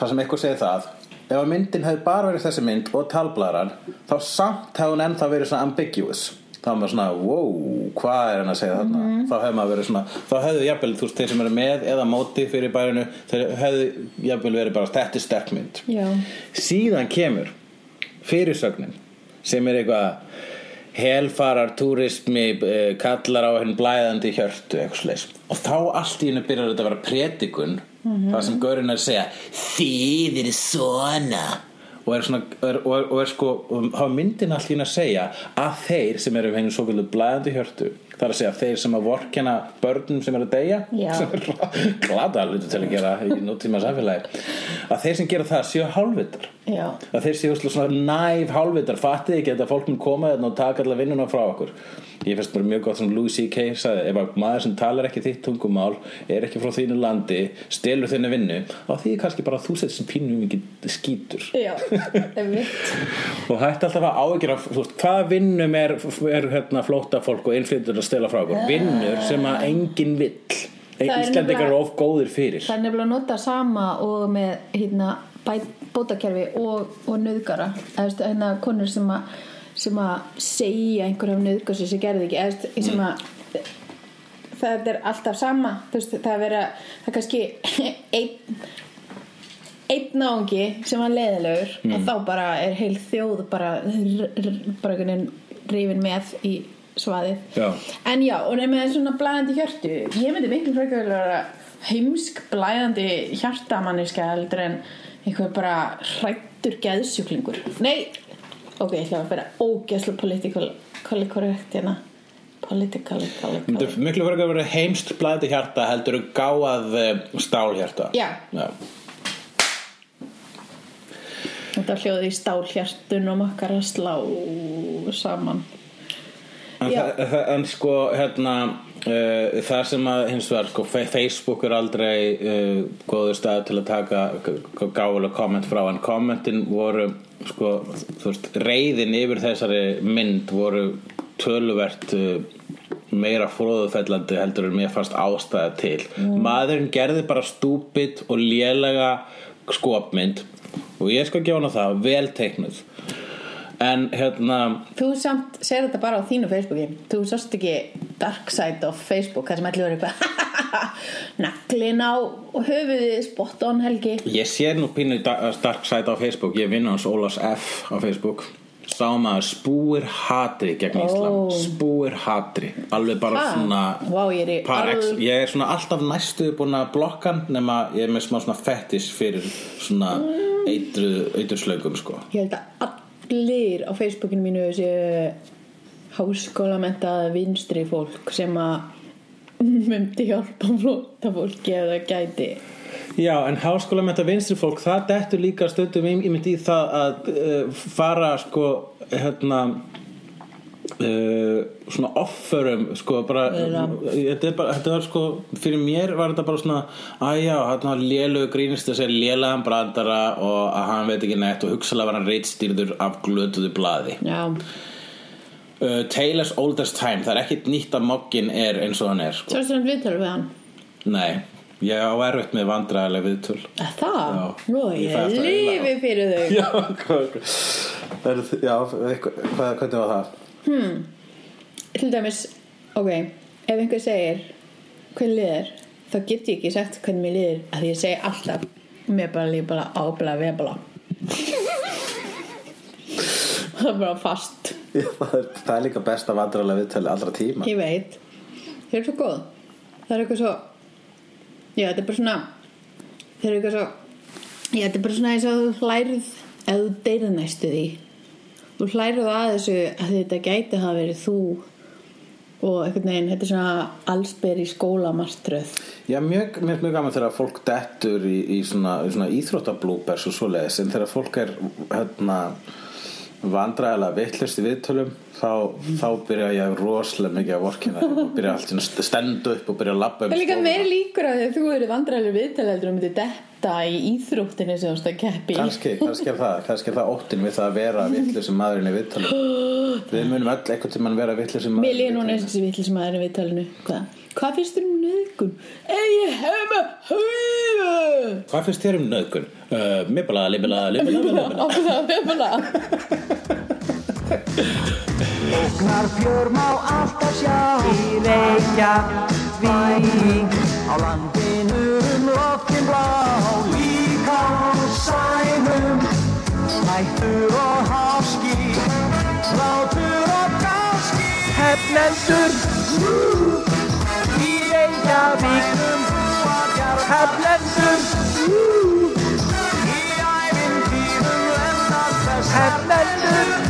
Þar sem eitthvað segir það ef að myndin hefði bara verið þessi mynd og talblaran þá samt hefði hún ennþá verið svona ambiguous þá er maður svona, wow, hvað er hann að segja þarna? Mhm. þá hefði maður verið svona þá hefðu jafnvel, þú veist, þeir sem eru með eða móti fyrir bærinu, þeir hefðu jafnvel verið bara, þetta er sterk mynd. Já. Síðan kemur fyrirsögnin sem er eitthvað helfarar túrismi uh, kallar á henn blæðandi hjörtu eitthvað slags og þá allt í hennu byrjar þetta að vera predikun það sem Gaurin er að segja þið eru svona og er, svona, er, og er, og er sko og hafa myndin allt í hennu að segja að þeir sem eru henni svo vilja blæðandi hjörtu það er að segja þeir sem að vorkena börnum sem eru að deyja (laughs) sem er glada hluti til að gera í nútíma samfélagi. Að þeir sem gera það séu hálfvitar Já, að þeir séu svona næf hálfvitar fattið ekki að fólk mun koma þarna og taka allar vinnuna frá okkur. Ég finnst bara mjög gott sem Louis C.K. sagði ef að maður sem talar ekki þitt tungumál er ekki frá þínu landi stelur þinni vinnu þá því kannski bara þú setur sem pínu mikið skítur. Já, (laughs) og hætti alltaf að veist, hvaða vinnum er, er hérna, flóta fólk og innflytur að stela frá okkur? Vinnur sem að enginn vill. Það er of góðir fyrir. Það er nefnilega að nota sama og með hérna, bótakerfi og, og nöðgara eða hérna konur sem að sem að segja einhver af nöðgar sem gerði ekki eða sem að það er alltaf sama veist, það er vera það er kannski (laughs) einn einn náungi sem var leðilegur og þá bara er heil þjóð bara bara einhvern veginn rífin með í svaðið. Já. en já, og nefnir með svona blæðandi hjörtu ég myndi miklu frekar vilja vera heimsk blæðandi hjartamanniska heldur en einhver bara hrættur geðsjúklingur. Nei, ok, ég ætla að vera ógeðslega political korrekt hérna. Political Þetta er miklu fyrir að vera heimst blæði hjarta heldur þú gáað eh, stálhjarta Já. Já. þetta hljóði í stálhjartunum okkar að slá saman. En, en sko hérna uh, það sem að hins vegar sko, Facebook er aldrei uh, góður stað til að taka gáfulega komment frá en kommentin voru sko, veist, reyðin yfir þessari mynd voru töluvert uh, meira fróðufellandi heldur en mér fannst ástæða til. Maðurinn gerði bara stúpid og lélega skopmynd og ég skal gefa hana það vel teiknuð en hérna Þú samt segir þetta bara á þínu Facebooki. Þú sást ekki dark side of Facebook þar sem allir voru eitthvað (laughs) Naglin á höfuðið spot on helgi. Ég sé nú pínu da- stark sæt á Facebook. Ég vinn hans Ólafs F á Facebook. Sá maður spúir hatri gegn Íslam. Ó. Spúir hatri. Alveg bara Ha? svona Vá, ég er í par ex- alv- Ég er svona alltaf næstu búin að blokka hann Nema ég er með smá svona fettis fyrir Svona eitru, eiturslaugum sko. Ég held að allir á Facebookinu mínu séu háskólamentaða vinstri fólk sem að myndi hjálpa flóta fólki eða gæti. Já, en háskóla með þetta vinstri fólk það dettur líka stundum í, í það að uh, fara sko hérna uh, svona offerum sko bara Já. þetta, er bara þetta var sko, fyrir mér var þetta bara svona að já, hérna lélugu grínist að segja lélegan brandara og að hann veit ekki neitt og hugsalega var hann reitstýrður af glötuðu blaði Já, uh, Taylor's Oldest Time, það er ekkit nýtt að moggin er eins og hann er sko. sástu hann viðtölu við hann Nei, ég á erfitt með vandræðileg viðtöl Er Það? Já. Nú, Ég lífi fyrir þau (laughs) Já, hvað, hvað, já, eitthvað, hvað, hvernig var það? Til dæmis, ok Ef einhver segir hvernig liðir þá get ég ekki sagt hvernig mér liðir að ég segi alltaf mér bara líf bara ábla vebla (laughs) það er bara fast. Já, það, er, það er líka besta vandræðilega viðtölu allra tíma. Ég veit, þau eru svo góð. Það er eitthvað svo já, þetta er bara svona þeir eru eitthvað svo já, þetta er bara svona eins og þú hlærið eða þú deyrið næstu því þú hlærið að þessu að þetta gæti hafa verið þú og einhvern veginn, þetta er svona allsber í skólamartröð Já, mjög, mjög, mjög gaman þegar fólk dettur í, í svona, svona íþróttablúbers og svoleiðis en þegar fólk er hérna vandræðilega vittlust í viðtölum þá, þá byrja ég rosalega mikið að vorkina og byrja allt stenda upp og byrja að labba um Það er líka meiri líkur að að þú eru vandræðilega viðtalegur detta í íþróttinni sem þú veist að keppi. Kannski, kannski er það, kannski er það óttin við það að vera vittlusum maðurinn í viðtalum (gasps) Við munum öll einhvern tímann vera vittlusum Mér maðurinn líður núna eins og þessi vittlis maður í viðtalinu. Hvað? Hvað finnst þér um nöðgun? Hef með höfu! Hvað finnst þér um nöðgun? Uh, Mibala, libala, libala, libala Okkur það er bara (laughs) Ógnar fjör má alltaf sjá Í Reykjavík Á landinu loftin blá Líka á sænum. Hættur og háski Látur og gáski. Hefnendur Í Reykjavík Hefnendur Í ævintýrum lendar þess Hefnendur